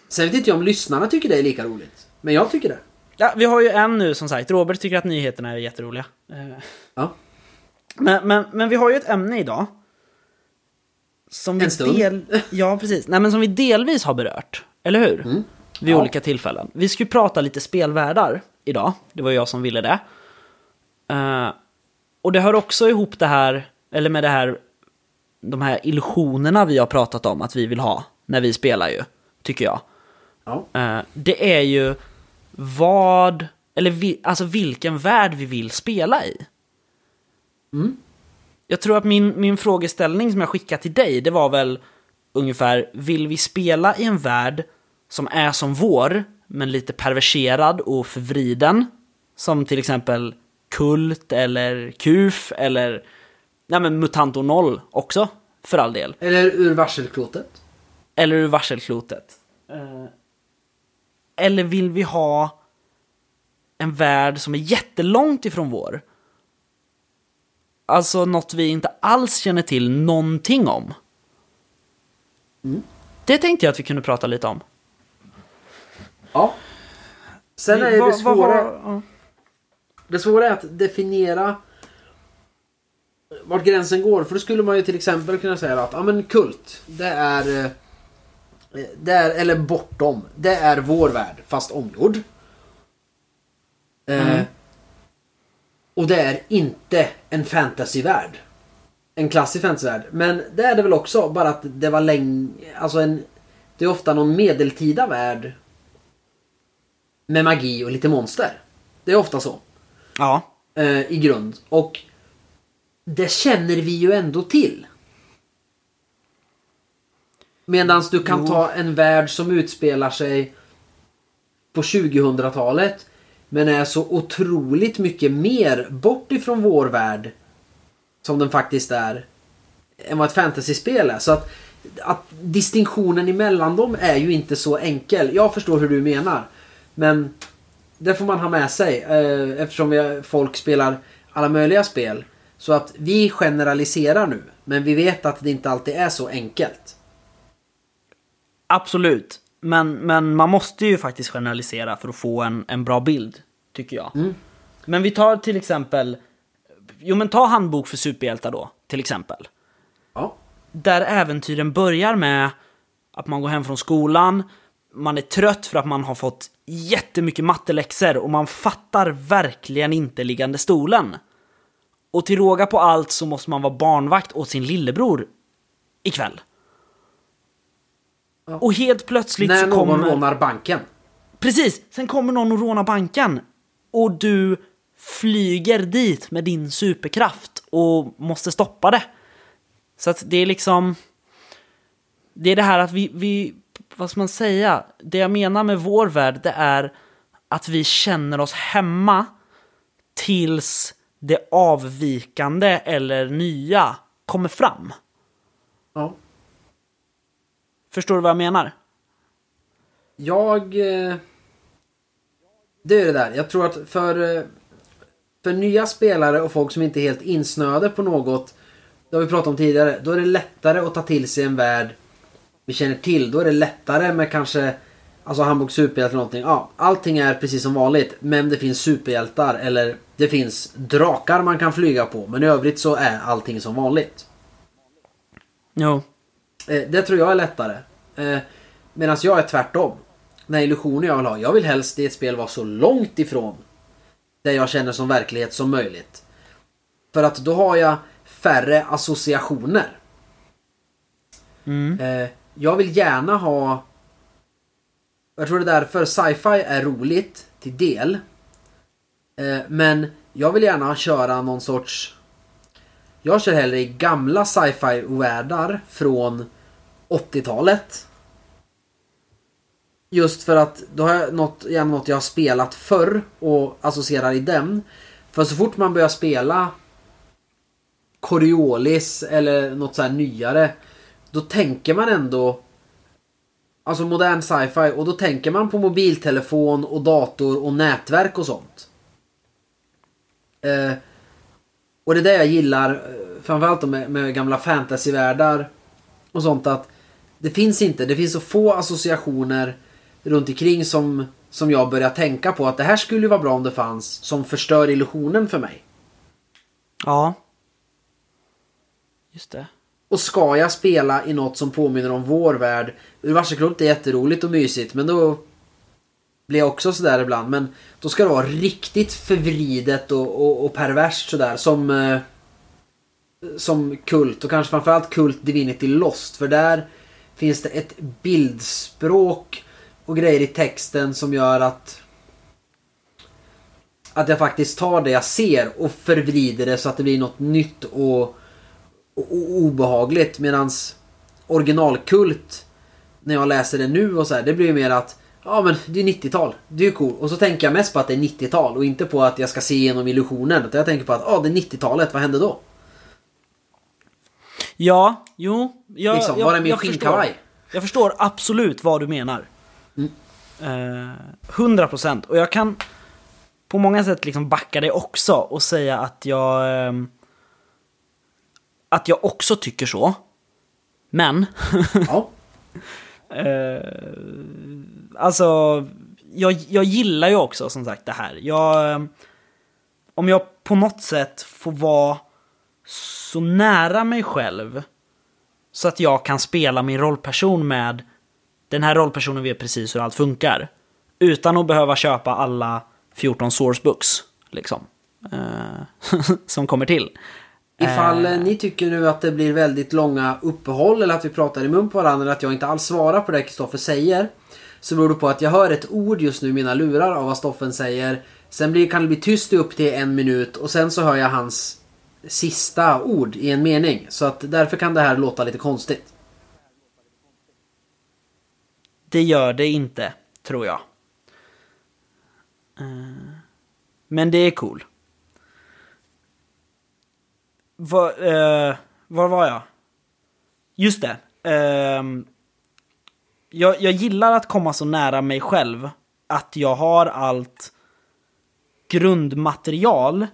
Sen vet inte jag om lyssnarna tycker det är lika roligt. Men jag tycker det. Ja, vi har ju en nu som sagt. Robert tycker att nyheterna är jätteroliga. Eh, Ja. Men, men, men vi har ju ett ämne idag. Som vi En stund. del... Ja, precis. Nej, men som vi delvis har berört. Eller hur? Mm. Vid Ja. olika tillfällen. Vi ju prata lite spelvärldar idag. Det var jag som ville det. Eh, och det hör också ihop det här, eller med det här, de här illusionerna vi har pratat om att vi vill ha när vi spelar ju, tycker jag. Ja. Eh, det är ju vad, eller vi, alltså vilken värld vi vill spela i. Mm. Jag tror att min, min frågeställning som jag skickade till dig, det var väl ungefär, vill vi spela i en värld som är som vår, men lite perverserad och förvriden? Som till exempel Kult eller Kuf eller, nej men Mutanto 0 också, för all del. Eller ur varselklotet. Eller ur varselklotet. Eh, Eller vill vi ha en värld som är jättelångt ifrån vår? Alltså något vi inte alls känner till någonting om. Det tänkte jag att vi kunde prata lite om. Ja. Sen är det svåra... Det svåra är att definiera vart gränsen går. För då skulle man ju till exempel kunna säga att ja, men kult, det är, eh, det är... Eller bortom. Det är vår värld, fast omgjord. Eh, Mm. och det är inte en fantasyvärld. En klassisk fantasyvärld. Men det är det väl också, bara att det var länge... Alltså en... Det är ofta någon medeltida värld. Med magi och lite monster. Det är ofta så ja. eh, i grund. Och det känner vi ju ändå till. Medan du kan Jo. ta en värld som utspelar sig på 2000-talet men är så otroligt mycket mer bort ifrån vår värld som den faktiskt är än vad ett fantasyspel är. Så att, att distinktionen emellan dem är ju inte så enkel. Jag förstår hur du menar. Men det får man ha med sig eh, eftersom vi, folk spelar alla möjliga spel. Så att vi generaliserar nu. Men vi vet att det inte alltid är så enkelt. Absolut. Men, men man måste ju faktiskt generalisera för att få en, en bra bild, tycker jag. Mm. Men vi tar till exempel, jo men ta handbok för superhjältar då, till exempel. Ja. Där äventyren börjar med att man går hem från skolan, man är trött för att man har fått jättemycket matteläxor och man fattar verkligen inte liggande stolen. Och till råga på allt så måste man vara barnvakt åt sin lillebror ikväll. Och helt plötsligt När så någon kommer... rånar banken. Precis! Sen kommer någon och rånar banken. Och du flyger dit med din superkraft och måste stoppa det. Så att det är liksom... Det är det här att vi, vi... Vad ska man säga? Det jag menar med vår värld, det är att vi känner oss hemma tills det avvikande eller nya kommer fram. Ja. Förstår du vad jag menar? Jag... eh, Det är det där. Jag tror att för, eh, för nya spelare och folk som inte är helt insnöade på något. Det har vi pratat om tidigare. Då är det lättare att ta till sig en värld vi känner till. Då är det lättare med kanske Alltså handbok superhjälte eller någonting. Ja, allting är precis som vanligt. Men det finns superhjältar eller det finns drakar man kan flyga på. Men i övrigt så är allting som vanligt. Jo. Eh, det tror jag är lättare. Eh, Medan jag är tvärtom. Den illusionen jag vill ha. Jag vill helst i ett spel vara så långt ifrån det jag känner som verklighet som möjligt. För att då har jag färre associationer. Mm. Eh, jag vill gärna ha... Jag tror det är därför sci-fi är roligt. Till del. Men jag vill gärna köra någon sorts... Jag kör hellre i gamla sci-fi världar från 80-talet. Just för att då har jag något, gärna något jag har spelat förr och associerar i den. För så fort man börjar spela Coriolis eller något så här nyare. Då tänker man ändå Alltså modern sci-fi och då tänker man på mobiltelefon och dator och nätverk och sånt. Eh, och det är det jag gillar eh, framförallt med, med gamla fantasyvärldar och sånt att det finns inte, det finns så få associationer runt omkring som, som jag börjar tänka på att det här skulle vara bra om det fanns som förstör illusionen för mig. Ja. Just det. Och ska jag spela i något som påminner om vår värld. Universalklot är jätteroligt och mysigt men då blir jag också sådär ibland. Men då ska det vara riktigt förvridet och, och, och perverst sådär som eh, som kult och kanske framförallt kult Divinity Lost. För där finns det ett bildspråk och grejer i texten som gör att att jag faktiskt tar det jag ser och förvrider det så att det blir något nytt och, och, och obehagligt. Medans originalkult när jag läser det nu och så här, det blir mer att Ja men det är 90-tal, det är ju cool. Och så tänker jag mest på att det är 90-tal och inte på att jag ska se igenom illusionen. Utan jag tänker på att ja, det är 90-talet, vad hände då? Ja, jo. Jag, Liksom, jag, var är min skinnkavaj? Jag förstår absolut vad du menar. Mm. Eh, 100% och jag kan på många sätt liksom backa det också och säga att jag... ehm, att jag också tycker så. Men... [laughs] Ja. Eh, alltså, jag, jag gillar ju också som sagt det här. Jag, eh, om jag på något sätt får vara så nära mig själv så att jag kan spela min rollperson med den här rollpersonen vet precis hur allt funkar. Utan att behöva köpa alla 14 sourcebooks, liksom. Eh, [laughs] som kommer till. Ifall eh, ni tycker nu att det blir väldigt långa uppehåll eller att vi pratar i mun på varandra eller att jag inte alls svarar på det Kristoffer säger. Så beror det på att jag hör ett ord just nu i mina lurar av vad Stoffen säger. Sen blir, kan det bli tyst i upp till en minut och sen så hör jag hans sista ord i en mening. Så att därför kan det här låta lite konstigt. Det gör det inte, tror jag. Eh, men det är cool. Var, eh, var var jag? Just det. ehm, jag, jag gillar att komma så nära mig själv att jag har allt grundmaterial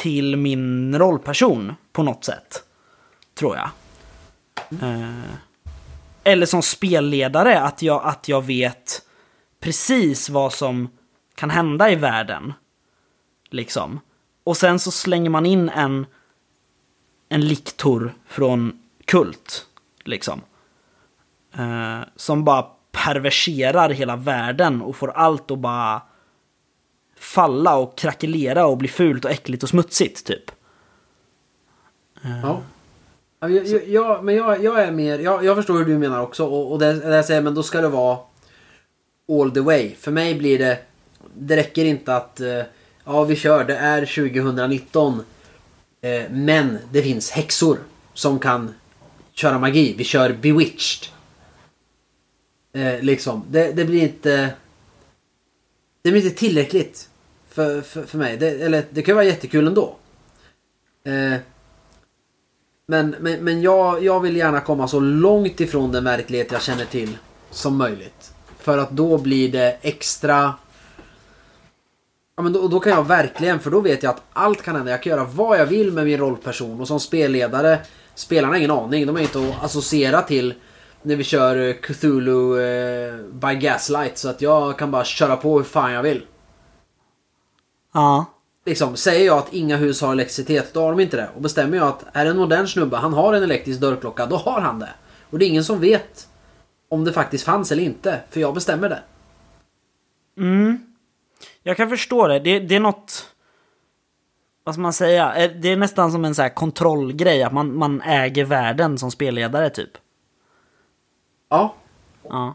till min rollperson på något sätt. Tror jag. Eh, eller som spelledare, att jag, att jag vet precis vad som kan hända i världen. Liksom. Och sen så slänger man in en, en liktor från Kult. Liksom. Eh, som bara perverserar hela världen och får allt att bara falla och krackelera och bli fult och äckligt och smutsigt, typ. Ja. Ja, Jag, jag, jag, men jag, jag är mer, jag, jag förstår hur du menar också och, och det, det jag säger, men då ska det vara all the way. För mig blir det, det räcker inte att eh, ja vi kör, det är 2019 eh, men det finns häxor som kan köra magi. Vi kör bewitched. Eh, liksom, det, det blir inte det blir inte tillräckligt för, för, för mig. Det, eller det kan vara jättekul ändå. Eh, men men, men jag, jag vill gärna komma så långt ifrån den verklighet jag känner till som möjligt. För att då blir det extra... Ja men då, då kan jag verkligen, för då vet jag att allt kan hända. Jag kan göra vad jag vill med min rollperson och som spelledare, spelarna har ingen aning. De är inte att associera till när vi kör Cthulhu eh, by Gaslight. Så att jag kan bara köra på hur fan jag vill. Ja. Liksom, säger jag att inga hus har elektricitet, då har de inte det. Och bestämmer jag att är det en modern snubbe, han har en elektrisk dörrklocka, då har han det. Och det är ingen som vet om det faktiskt fanns eller inte, för jag bestämmer det. Mm. Jag kan förstå det. Det, det är något... Vad ska man säga? Eh, Det är nästan som en så här kontrollgrej, att man, man äger världen som spelledare, typ. Ja, Ja.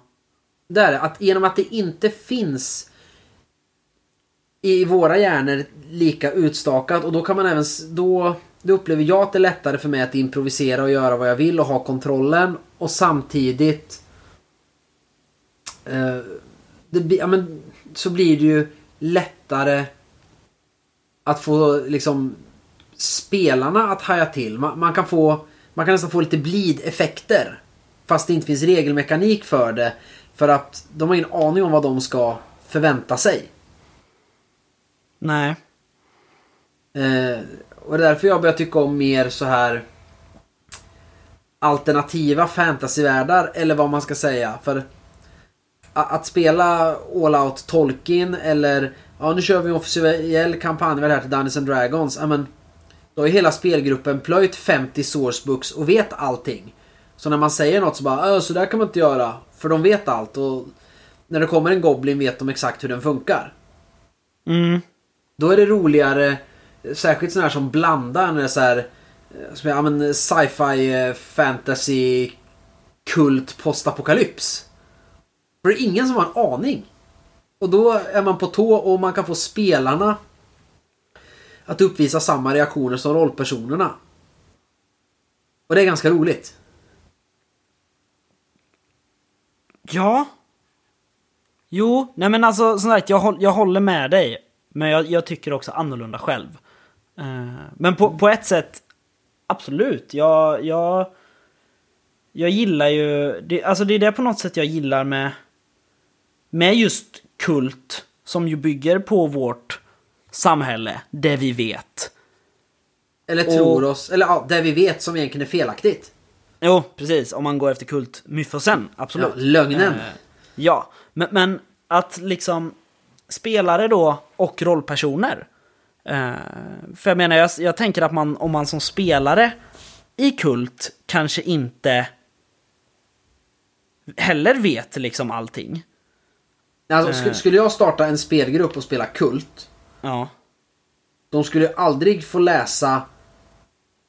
det är det. Att genom att det inte finns i våra hjärnor lika utstakat och då kan man även... Då, då upplever jag att det är lättare för mig att improvisera och göra vad jag vill och ha kontrollen och samtidigt... Eh, det, blir- ja, men, så blir det ju lättare att få liksom spelarna att haja till. Man, man kan få... Man kan nästan få lite blideffekter Fast det inte finns regelmekanik för det. För att de har ingen aning om vad de ska förvänta sig. Nej. Eh, och det är därför jag börjar tycka om mer så här alternativa fantasyvärldar eller vad man ska säga. För att spela All Out Tolkien eller ja nu kör vi en officiell kampanjvärld här till Dungeons and Dragons. Ja, men, då har hela spelgruppen plöjt 50 sourcebooks och vet allting. Så när man säger något så bara "Äh, så där kan man inte göra. För de vet allt och när det kommer en Goblin vet de exakt hur den funkar. Mm. Då är det roligare, särskilt sådana här som blandar när det är så här, eh, som, ja, men sci-fi, eh, fantasy, kult, postapokalyps. För det är ingen som har en aning. Och då är man på tå och man kan få spelarna att uppvisa samma reaktioner som rollpersonerna. Och det är ganska roligt. Ja. Jo, nej men alltså som sagt, jag, håll, jag håller med dig. Men jag, jag tycker också annorlunda själv. Eh, men på, på ett sätt, absolut. Jag, jag, jag gillar ju, det, alltså det är det på något sätt jag gillar med, med just kult. Som ju bygger på vårt samhälle, det vi vet. Eller Och- tror oss, eller ja, det vi vet som egentligen är felaktigt. Jo, precis. Om man går efter kultmytosen, absolut. Ja, lögnen. Eh, ja, men, men att liksom spelare då och rollpersoner. Eh, för jag menar, jag, jag tänker att man, om man som spelare i kult kanske inte heller vet liksom allting. Alltså, Eh. sk- skulle jag starta en spelgrupp och spela kult Ja. De skulle aldrig få läsa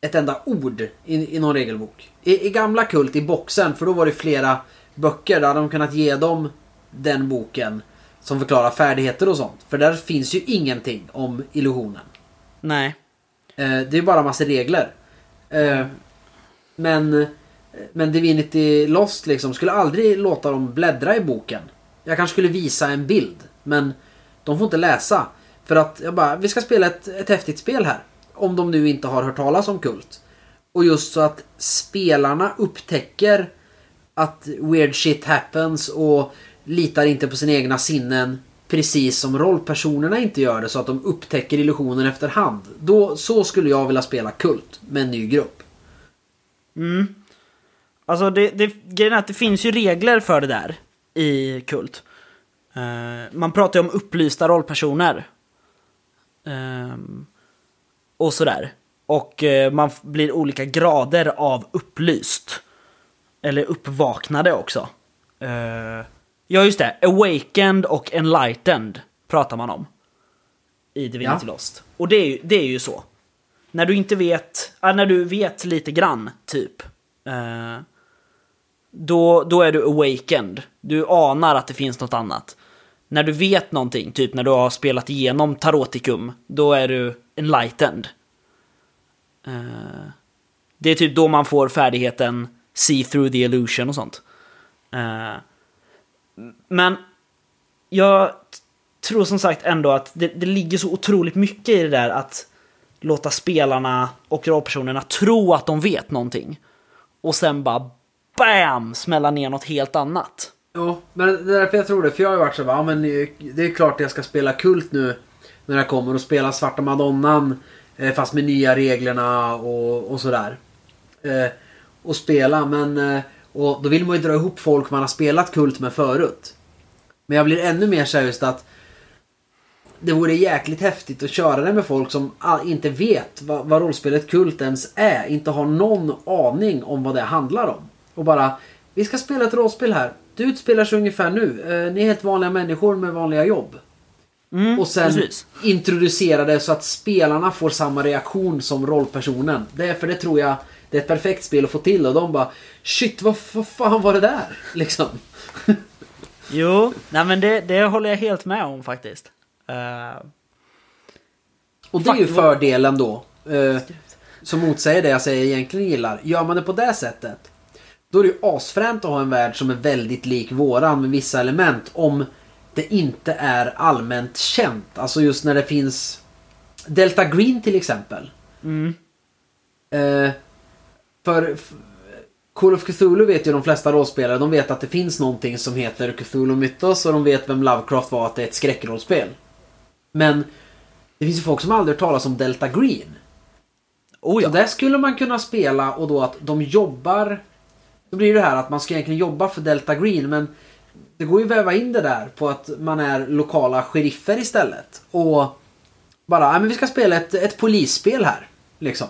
ett enda ord i, i någon regelbok. I, I gamla Kult, i boxen, för då var det flera böcker, där de kunnat ge dem den boken som förklarar färdigheter och sånt. För där finns ju ingenting om illusionen. Nej. Eh, det är bara massa regler. Eh, men, men Divinity Lost liksom skulle aldrig låta dem bläddra i boken. Jag kanske skulle visa en bild, men de får inte läsa. För att jag bara, vi ska spela ett, ett häftigt spel här. Om de nu inte har hört talas om Kult. Och just så att spelarna upptäcker att weird shit happens och litar inte på sina egna sinnen. Precis som rollpersonerna inte gör det så att de upptäcker illusionen efterhand. Då, så skulle jag vilja spela Kult med en ny grupp. Mm. Alltså det, det, grejen är att det finns ju regler för det där i Kult. Uh, man pratar ju om upplysta rollpersoner. Uh, och sådär. Och uh, man blir olika grader av upplyst. Eller uppvaknade också. Eh, Ja just det, awakened och enlightened pratar man om. I Divinity Ja. Lost. Och det är, ju, det är ju så. När du inte vet, ja, när du vet lite grann, typ. Eh, då, då är du awakened. Du anar att det finns något annat. När du vet någonting, typ när du har spelat igenom Taroticum, då är du enlightened. Eh, det är typ då man får färdigheten see through the illusion och sånt. Eh, men jag tror som sagt ändå att det, det ligger så otroligt mycket i det där att låta spelarna och rollpersonerna tro att de vet någonting. Och sen bara BAM! Smälla ner något helt annat. Ja, men det är därför jag tror det. För jag har ju varit så ja men det är klart jag ska spela Kult nu. När jag kommer och spela Svarta Madonnan. Eh, fast med nya reglerna och, och sådär. Eh, och spela, men... eh, och då vill man ju dra ihop folk man har spelat Kult med förut. Men jag blir ännu mer så här just att... Det vore jäkligt häftigt att köra det med folk som inte vet vad, vad rollspelet Kult ens är. Inte har någon aning om vad det handlar om. Och bara, vi ska spela ett rollspel här. Det utspelar sig ungefär nu. Eh, ni är helt vanliga människor med vanliga jobb. Mm, Och sen precis. introducera det så att spelarna får samma reaktion som rollpersonen. Det är för det tror jag det är ett perfekt spel att få till och de bara Shit vad, vad fan var det där? [laughs] Liksom. Jo, nej men det, det håller jag helt med om faktiskt. Eh, Och det är ju fördelen då. Eh, som motsäger det jag säger egentligen gillar. Gör man det på det sättet. Då är det ju asfränt att ha en värld som är väldigt lik våran med vissa element. Om det inte är allmänt känt. Alltså just när det finns Delta Green till exempel. Mm. Eh, för Call of Cthulhu vet ju de flesta rollspelare. De vet att det finns någonting som heter Cthulhu Mythos och de vet vem Lovecraft var, att det är ett skräckrollspel. Men det finns ju folk som aldrig hört talas om Delta Green. Oh ja. Så där skulle man kunna spela och då att de jobbar... Då blir det här att man ska egentligen jobba för Delta Green men det går ju att väva in det där på att man är lokala sheriffer istället. Och bara, ja men vi ska spela ett, ett polisspel här. Liksom.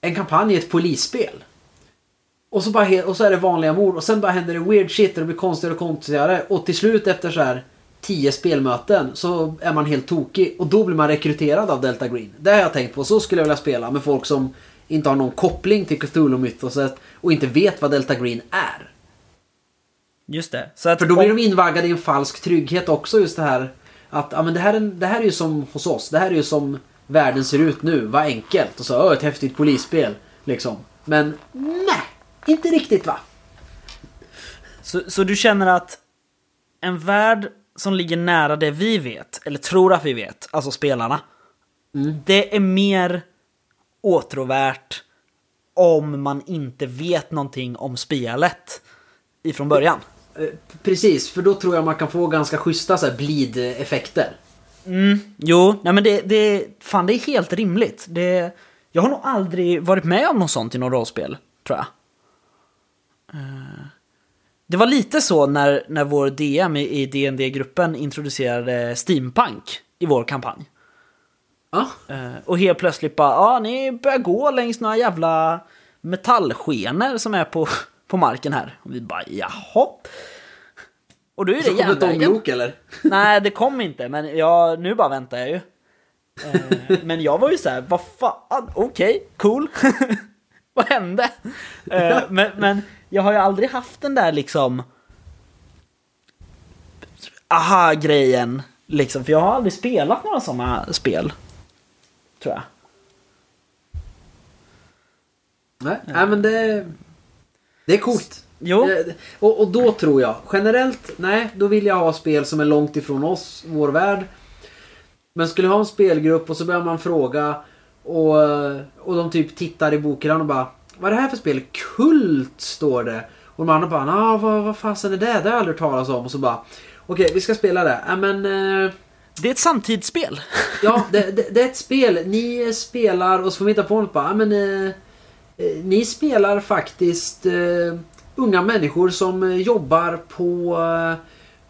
En kampanj i ett polisspel. Och så, bara, och så är det vanliga mord och sen bara händer det weird shit och det blir konstigare och konstigare. Och till slut efter så här 10 spelmöten så är man helt tokig och då blir man rekryterad av Delta Green. Det har jag tänkt på. Så skulle jag vilja spela med folk som inte har någon koppling till Cthulhu-mytoset och inte vet vad Delta Green är. Just det. Så att För då blir de invaggade i en falsk trygghet också just det här att ja, men det, här är, det här är ju som hos oss. Det här är ju som världen ser ut nu. Vad enkelt. Och så "Åh, ett häftigt polisspel. Liksom. Men nej, inte riktigt va? Så, så du känner att en värld som ligger nära det vi vet, eller tror att vi vet, alltså spelarna, det är mer åtråvärt om man inte vet någonting om spelet ifrån början. Eh, Precis, för då tror jag man kan få ganska schyssta så här bleed-effekter. Mm, jo, nej men det, det, fan det är helt rimligt. Det, jag har nog aldrig varit med om något sånt i något rollspel, tror jag. Eh, Det var lite så när, när vår DM i, dd gruppen introducerade steampunk i vår kampanj. Ja, Eh, Och helt plötsligt bara, ja ni börjar gå längs några jävla metallskenor som är på, på marken här. Och vi bara, jaha. Och då är det så kom ett järnvägen. ånglok eller? [laughs] Nej, det [laughs] kom inte, men jag, nu bara väntar jag ju. Eh, men jag var ju så här, vad fan, okej, cool. [laughs] vad hände? Eh, men, men jag har ju aldrig haft den där liksom aha-grejen, liksom, för jag har aldrig spelat några sådana spel. Tror jag. Nej, nej men det... Det är coolt. Jo. Det- Och, och då tror jag, generellt, nej, då vill jag ha spel som är långt ifrån oss, vår värld. Men skulle jag ha en spelgrupp och så börjar man fråga och, och de typ tittar i bokhyllan och bara Vad är det här för spel? Kult står det. Och de andra bara ah, vad, vad fasen är det? Det har jag aldrig hört talas om. Och så bara Okej, vi ska spela det. Ja men eh, Det är ett samtidsspel. [laughs] Ja, det, det, det är ett spel. Ni spelar och så får vi hitta på något bara. Ja, men, eh, eh, ni spelar faktiskt eh, unga människor som eh, jobbar på, eh,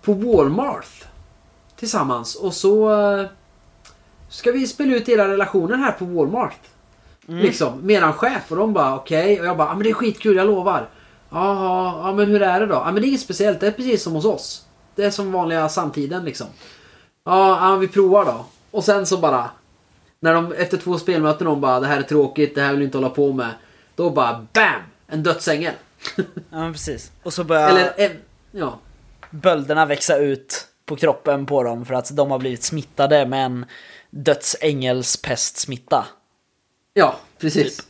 på Walmart. Tillsammans. Och så eh, ska vi spela ut era relationer här på Walmart. Liksom, med eran chef. Och de bara okej. Och jag bara, ja men det är skitkul, jag lovar. Jaha, ja men hur är det då? Ja men det är inget speciellt, det är precis som hos oss. Det är som vanliga samtiden liksom. Ja, ja vi provar då. Och sen så bara... När de efter två spelmöten de bara det här är tråkigt, det här vill vi inte hålla på med. Då bara BAM! En dödsängel. Ja, men precis. Och så börjar Eller, eh, ja. bölderna växa ut på kroppen på dem för att de har blivit smittade med en dödsängels pestsmitta. Ja, precis.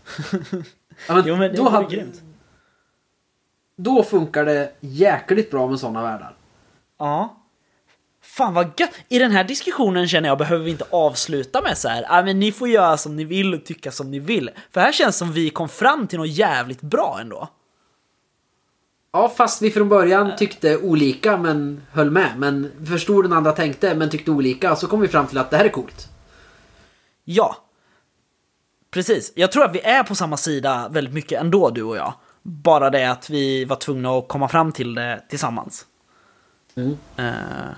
Ja, men [laughs] Jo men det då, hade- grymt. då funkar det jäkligt bra med sådana världar. Ja. Fan vad gött! I den här diskussionen känner jag behöver vi inte avsluta med så här. "Ah, men ni får göra som ni vill och tycka som ni vill. För här känns som vi kom fram till något jävligt bra ändå. Ja, fast vi från början tyckte olika men höll med. Men förstod den andra tänkte men tyckte olika. Så kom vi fram till att det här är coolt. Ja. Precis. Jag tror att vi är på samma sida väldigt mycket ändå, du och jag. Bara det att vi var tvungna att komma fram till det tillsammans. Mm. Eh,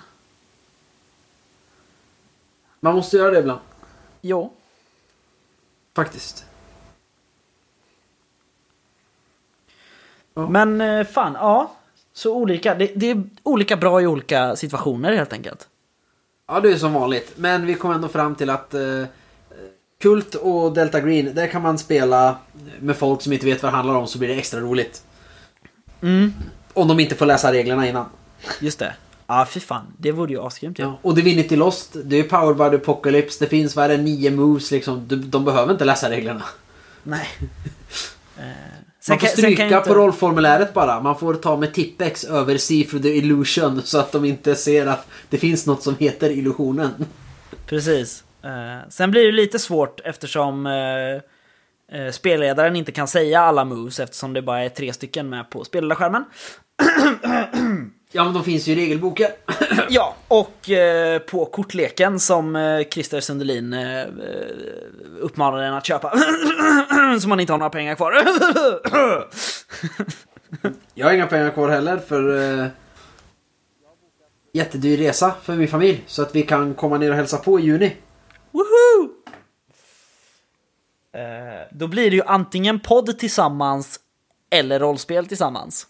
Man måste göra det ibland. jo. Faktiskt. Men eh, fan, ja. Så olika. Det, det är olika bra i olika situationer helt enkelt. Ja, det är som vanligt. Men vi kom ändå fram till att eh, Kult och Delta Green, där kan man spela med folk som inte vet vad det handlar om så blir det extra roligt. Mm, Om de inte får läsa reglerna innan. just det. Ja, fy fan. Det vore ju asgrymt ju. Ja. Och Divinity Lost, det är powered by the Apocalypse. Det finns, vad är det, nio moves liksom. De, de behöver inte läsa reglerna. Nej. [laughs] Man får stryka inte- på rollformuläret bara. Man får ta med Tippex över See through the illusion så att de inte ser att det finns något som heter illusionen. Precis. Eh, sen blir det lite svårt eftersom eh, eh, spelledaren inte kan säga alla moves eftersom det bara är tre stycken med på spelledarskärmen. [clears throat] Ja, men de finns ju i regelboken. [clears throat] Ja, och eh, på kortleken som eh, Christer Sundelin eh, eh, uppmanade en att köpa. [clears throat] som man inte har några pengar kvar. [clears throat] Jag har inga pengar kvar heller för eh, jättedyr resa för min familj. Så att vi kan komma ner och hälsa på i juni. Woohoo! Eh, då blir det ju antingen podd tillsammans eller rollspel tillsammans.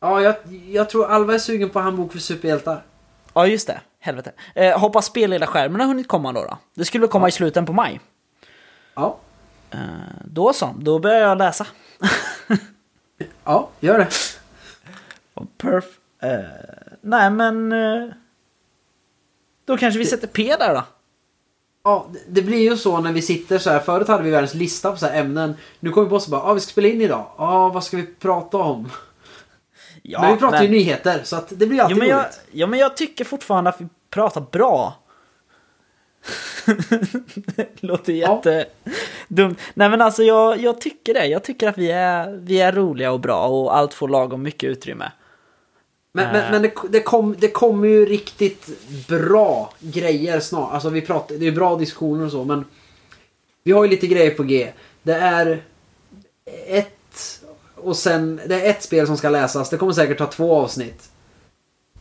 Ja, jag, jag tror Alva är sugen på handbok för superhjältar. Ja, just det. Helvete. Eh, hoppas spelledarskärmen har hunnit komma då, då. Det skulle komma i slutet på maj. Ja, Eh, då så, då börjar jag läsa. [laughs] ja, gör det. Perf. Eh, nej, men... Eh, då kanske vi sätter P där då. Ja, det- det blir ju så när vi sitter så här. Förut hade vi världens lista på så här ämnen. Nu kommer vi på så bara, ah, vi ska spela in idag. Ja, ah, vad ska vi prata om? Ja, men vi pratar ju men- nyheter så att det blir alltid Jo men, jag, roligt. ja, men jag tycker fortfarande att vi pratar bra. [laughs] det låter Ja. jättedumt. Nej men alltså jag, jag tycker det. Jag tycker att vi är, vi är roliga och bra och allt får lagom mycket utrymme. Men, Eh. men, men det, det, kom, det kommer ju riktigt bra grejer snart. Alltså vi pratar, det är bra diskussioner och så men vi har ju lite grejer på G. Det är ett och sen det är ett spel som ska läsas. Det kommer säkert ta två avsnitt.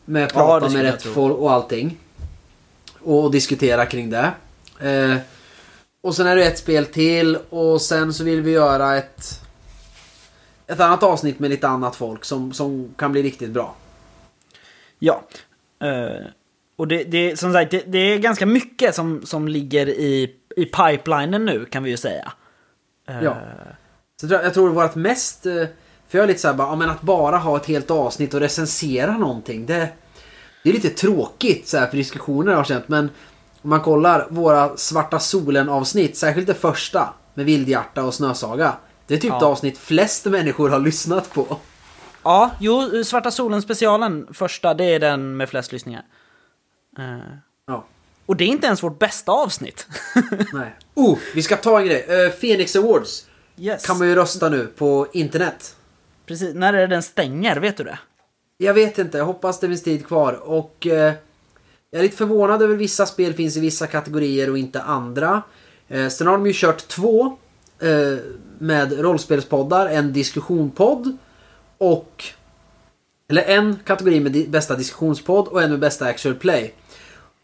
Med Ja, det prata med skulle jag rätt folk och allting. Och diskutera kring det. Eh, och sen är det ett spel till och sen så vill vi göra ett ett annat avsnitt med lite annat folk som, som kan bli riktigt bra. Ja. Eh, och det, det, som sagt, det, det är ganska mycket som, som ligger i, i pipelinen nu kan vi ju säga. Eh, Ja. Så jag tror, vårt mest... eh, För jag är lite såhär bara, ja, men att bara ha ett helt avsnitt och recensera någonting. Det, det är lite tråkigt så här för diskussioner jag har känt. Men om man kollar våra Svarta Solen avsnitt, särskilt det första med Vildhjärta och Snösaga. Det är typ Ja. det avsnitt flest människor har lyssnat på. Ja, jo, Svarta Solen specialen, första, det är den med flest lyssningar. Eh, Ja. och det är inte ens vårt bästa avsnitt. [laughs] Nej. Oh, vi ska ta en grej. Uh, Phoenix Awards yes. kan man ju rösta nu på internet. Precis, när är det den stänger? Vet du det? Jag vet inte, jag hoppas det finns tid kvar. Och eh, jag är lite förvånad över vissa spel finns i vissa kategorier och inte andra. Eh, sen har de ju kört två eh, med rollspelspoddar. En diskussionpodd och... Eller en kategori med di- bästa diskussionspodd och en med bästa actual play.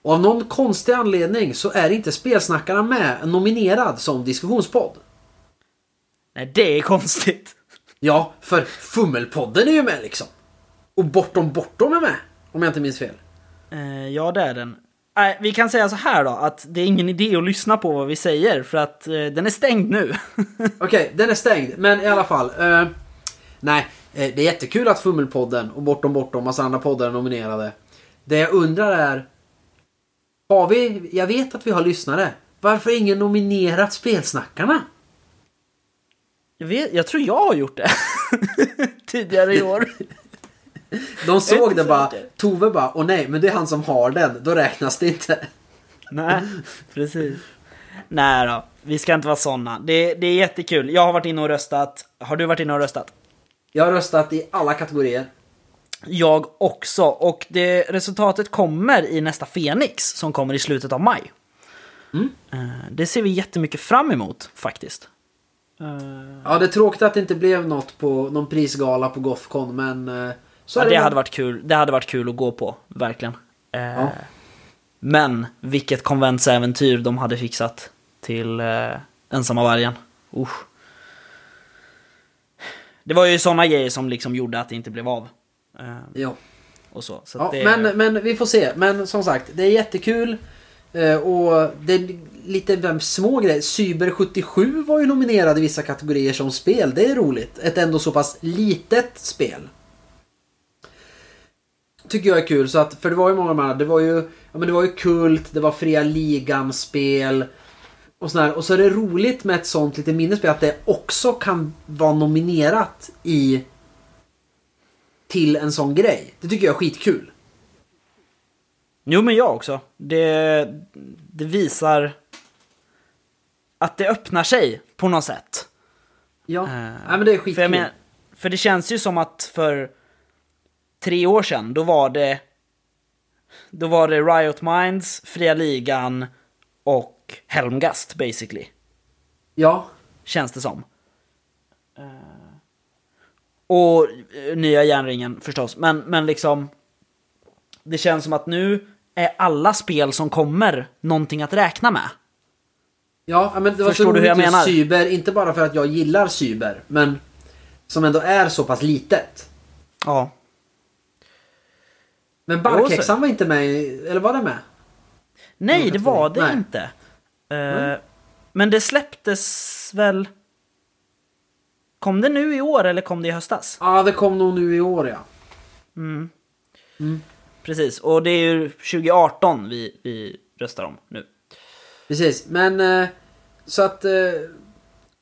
Och av någon konstig anledning så är inte Spelsnackarna med nominerad som diskussionspodd. Nej, det är konstigt. Ja, för Fummelpodden är ju med liksom. Och Bortom Bortom är med. Om jag inte minns fel. Eh, ja, det är den. Nej, vi kan säga så här då, att det är ingen idé att lyssna på vad vi säger, för att eh, den är stängd nu. [laughs] Okej, den är stängd. Men i alla fall. Eh, nej, eh, det är jättekul att Fummelpodden och Bortom Bortom och massa andra poddar är nominerade. Det jag undrar är... Har vi... Jag vet att vi har lyssnare. Varför har ingen nominerat Spelsnackarna? Jag, vet, jag tror jag har gjort det. [laughs] Tidigare i år. De såg det bara. Tove bara, åh nej, men det är han som har den. Då räknas det inte. Nej, precis. Nej då, vi ska inte vara såna. Det, det är jättekul. Jag har varit inne och röstat. Har du varit inne och röstat? Jag har röstat i alla kategorier. Jag också. Och det, resultatet kommer i nästa Fenix som kommer i slutet av maj. Mm. Eh, Det ser vi jättemycket fram emot faktiskt. Eh, Ja, det är tråkigt att det inte blev något på någon prisgala på Gothcon, men... eh, Så Ja, det det hade varit kul. Det hade varit kul att gå på, verkligen. Eh, Ja. Men vilket konventsäventyr de hade fixat till eh, Ensamma vargen. Usch. Det var ju såna grejer som liksom gjorde att det inte blev av. Eh, Ja. och så. så Ja, det, men, men vi får se. Men som sagt, det är jättekul. Eh, och det är lite små grejer. Cyber 77 var ju nominerad i vissa kategorier som spel. Det är roligt. Ett ändå så pass litet spel. tycker jag är kul. Så att, för det var ju många av de här, det var ju, ja, men det var ju Kult, det var Fria Ligan-spel. Och, sådär. och så är det roligt med ett sånt lite minnespel. att det också kan vara nominerat i till en sån grej. Det tycker jag är skitkul. Jo, men jag också. Det, det visar att det öppnar sig på något sätt. Ja, Eh, Nej, men det är skitkul. För, men, för det känns ju som att för tre år sedan, då var det då var det Riot Minds, Fria Ligan och Helmgast basically. Ja, Känns det som. Eh, och eh, nya järnringen förstås. Men, men liksom. Det känns som att nu är alla spel som kommer någonting att räkna med. Ja, men det var Förstår så du hur jag roligt menar? Cyber, inte bara för att jag gillar cyber, men som ändå är så pass litet. Ja. Men Barkhäxan var inte med, eller var det med? Nej, det var det Nej. inte. Eh, Men det släpptes väl... Kom det nu i år eller kom det i höstas? Ja, det kom nog nu i år ja. Precis, och det är ju 2018 vi, vi röstar om nu. Precis, men eh, så att eh,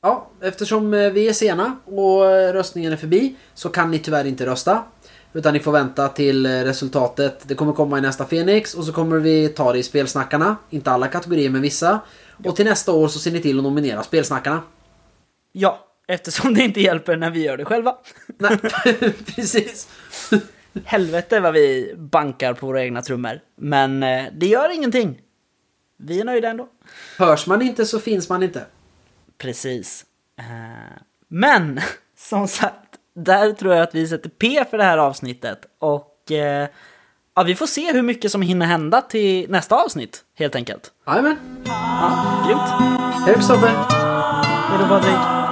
ja, eftersom eh, vi är sena och röstningen är förbi så kan ni tyvärr inte rösta. Utan ni får vänta till resultatet. Det kommer komma i nästa Fenix och så kommer vi ta det i spelsnackarna. Inte alla kategorier men vissa. Och till nästa år så ser ni till att nominera spelsnackarna. Ja, eftersom det inte hjälper när vi gör det själva. Nej, [laughs] precis. Helvete vad vi bankar på våra egna trummor. Men eh, det gör ingenting. Vi är nöjda ändå. Hörs man inte så finns man inte. Precis. Eh, Men, [laughs] som sagt, där tror jag att vi sätter P för det här avsnittet. Och eh, ja, vi får se hur mycket som hinner hända till nästa avsnitt, helt enkelt. Jajamän. Ja, grymt. Hej Kristoffer. Hej då Patrik.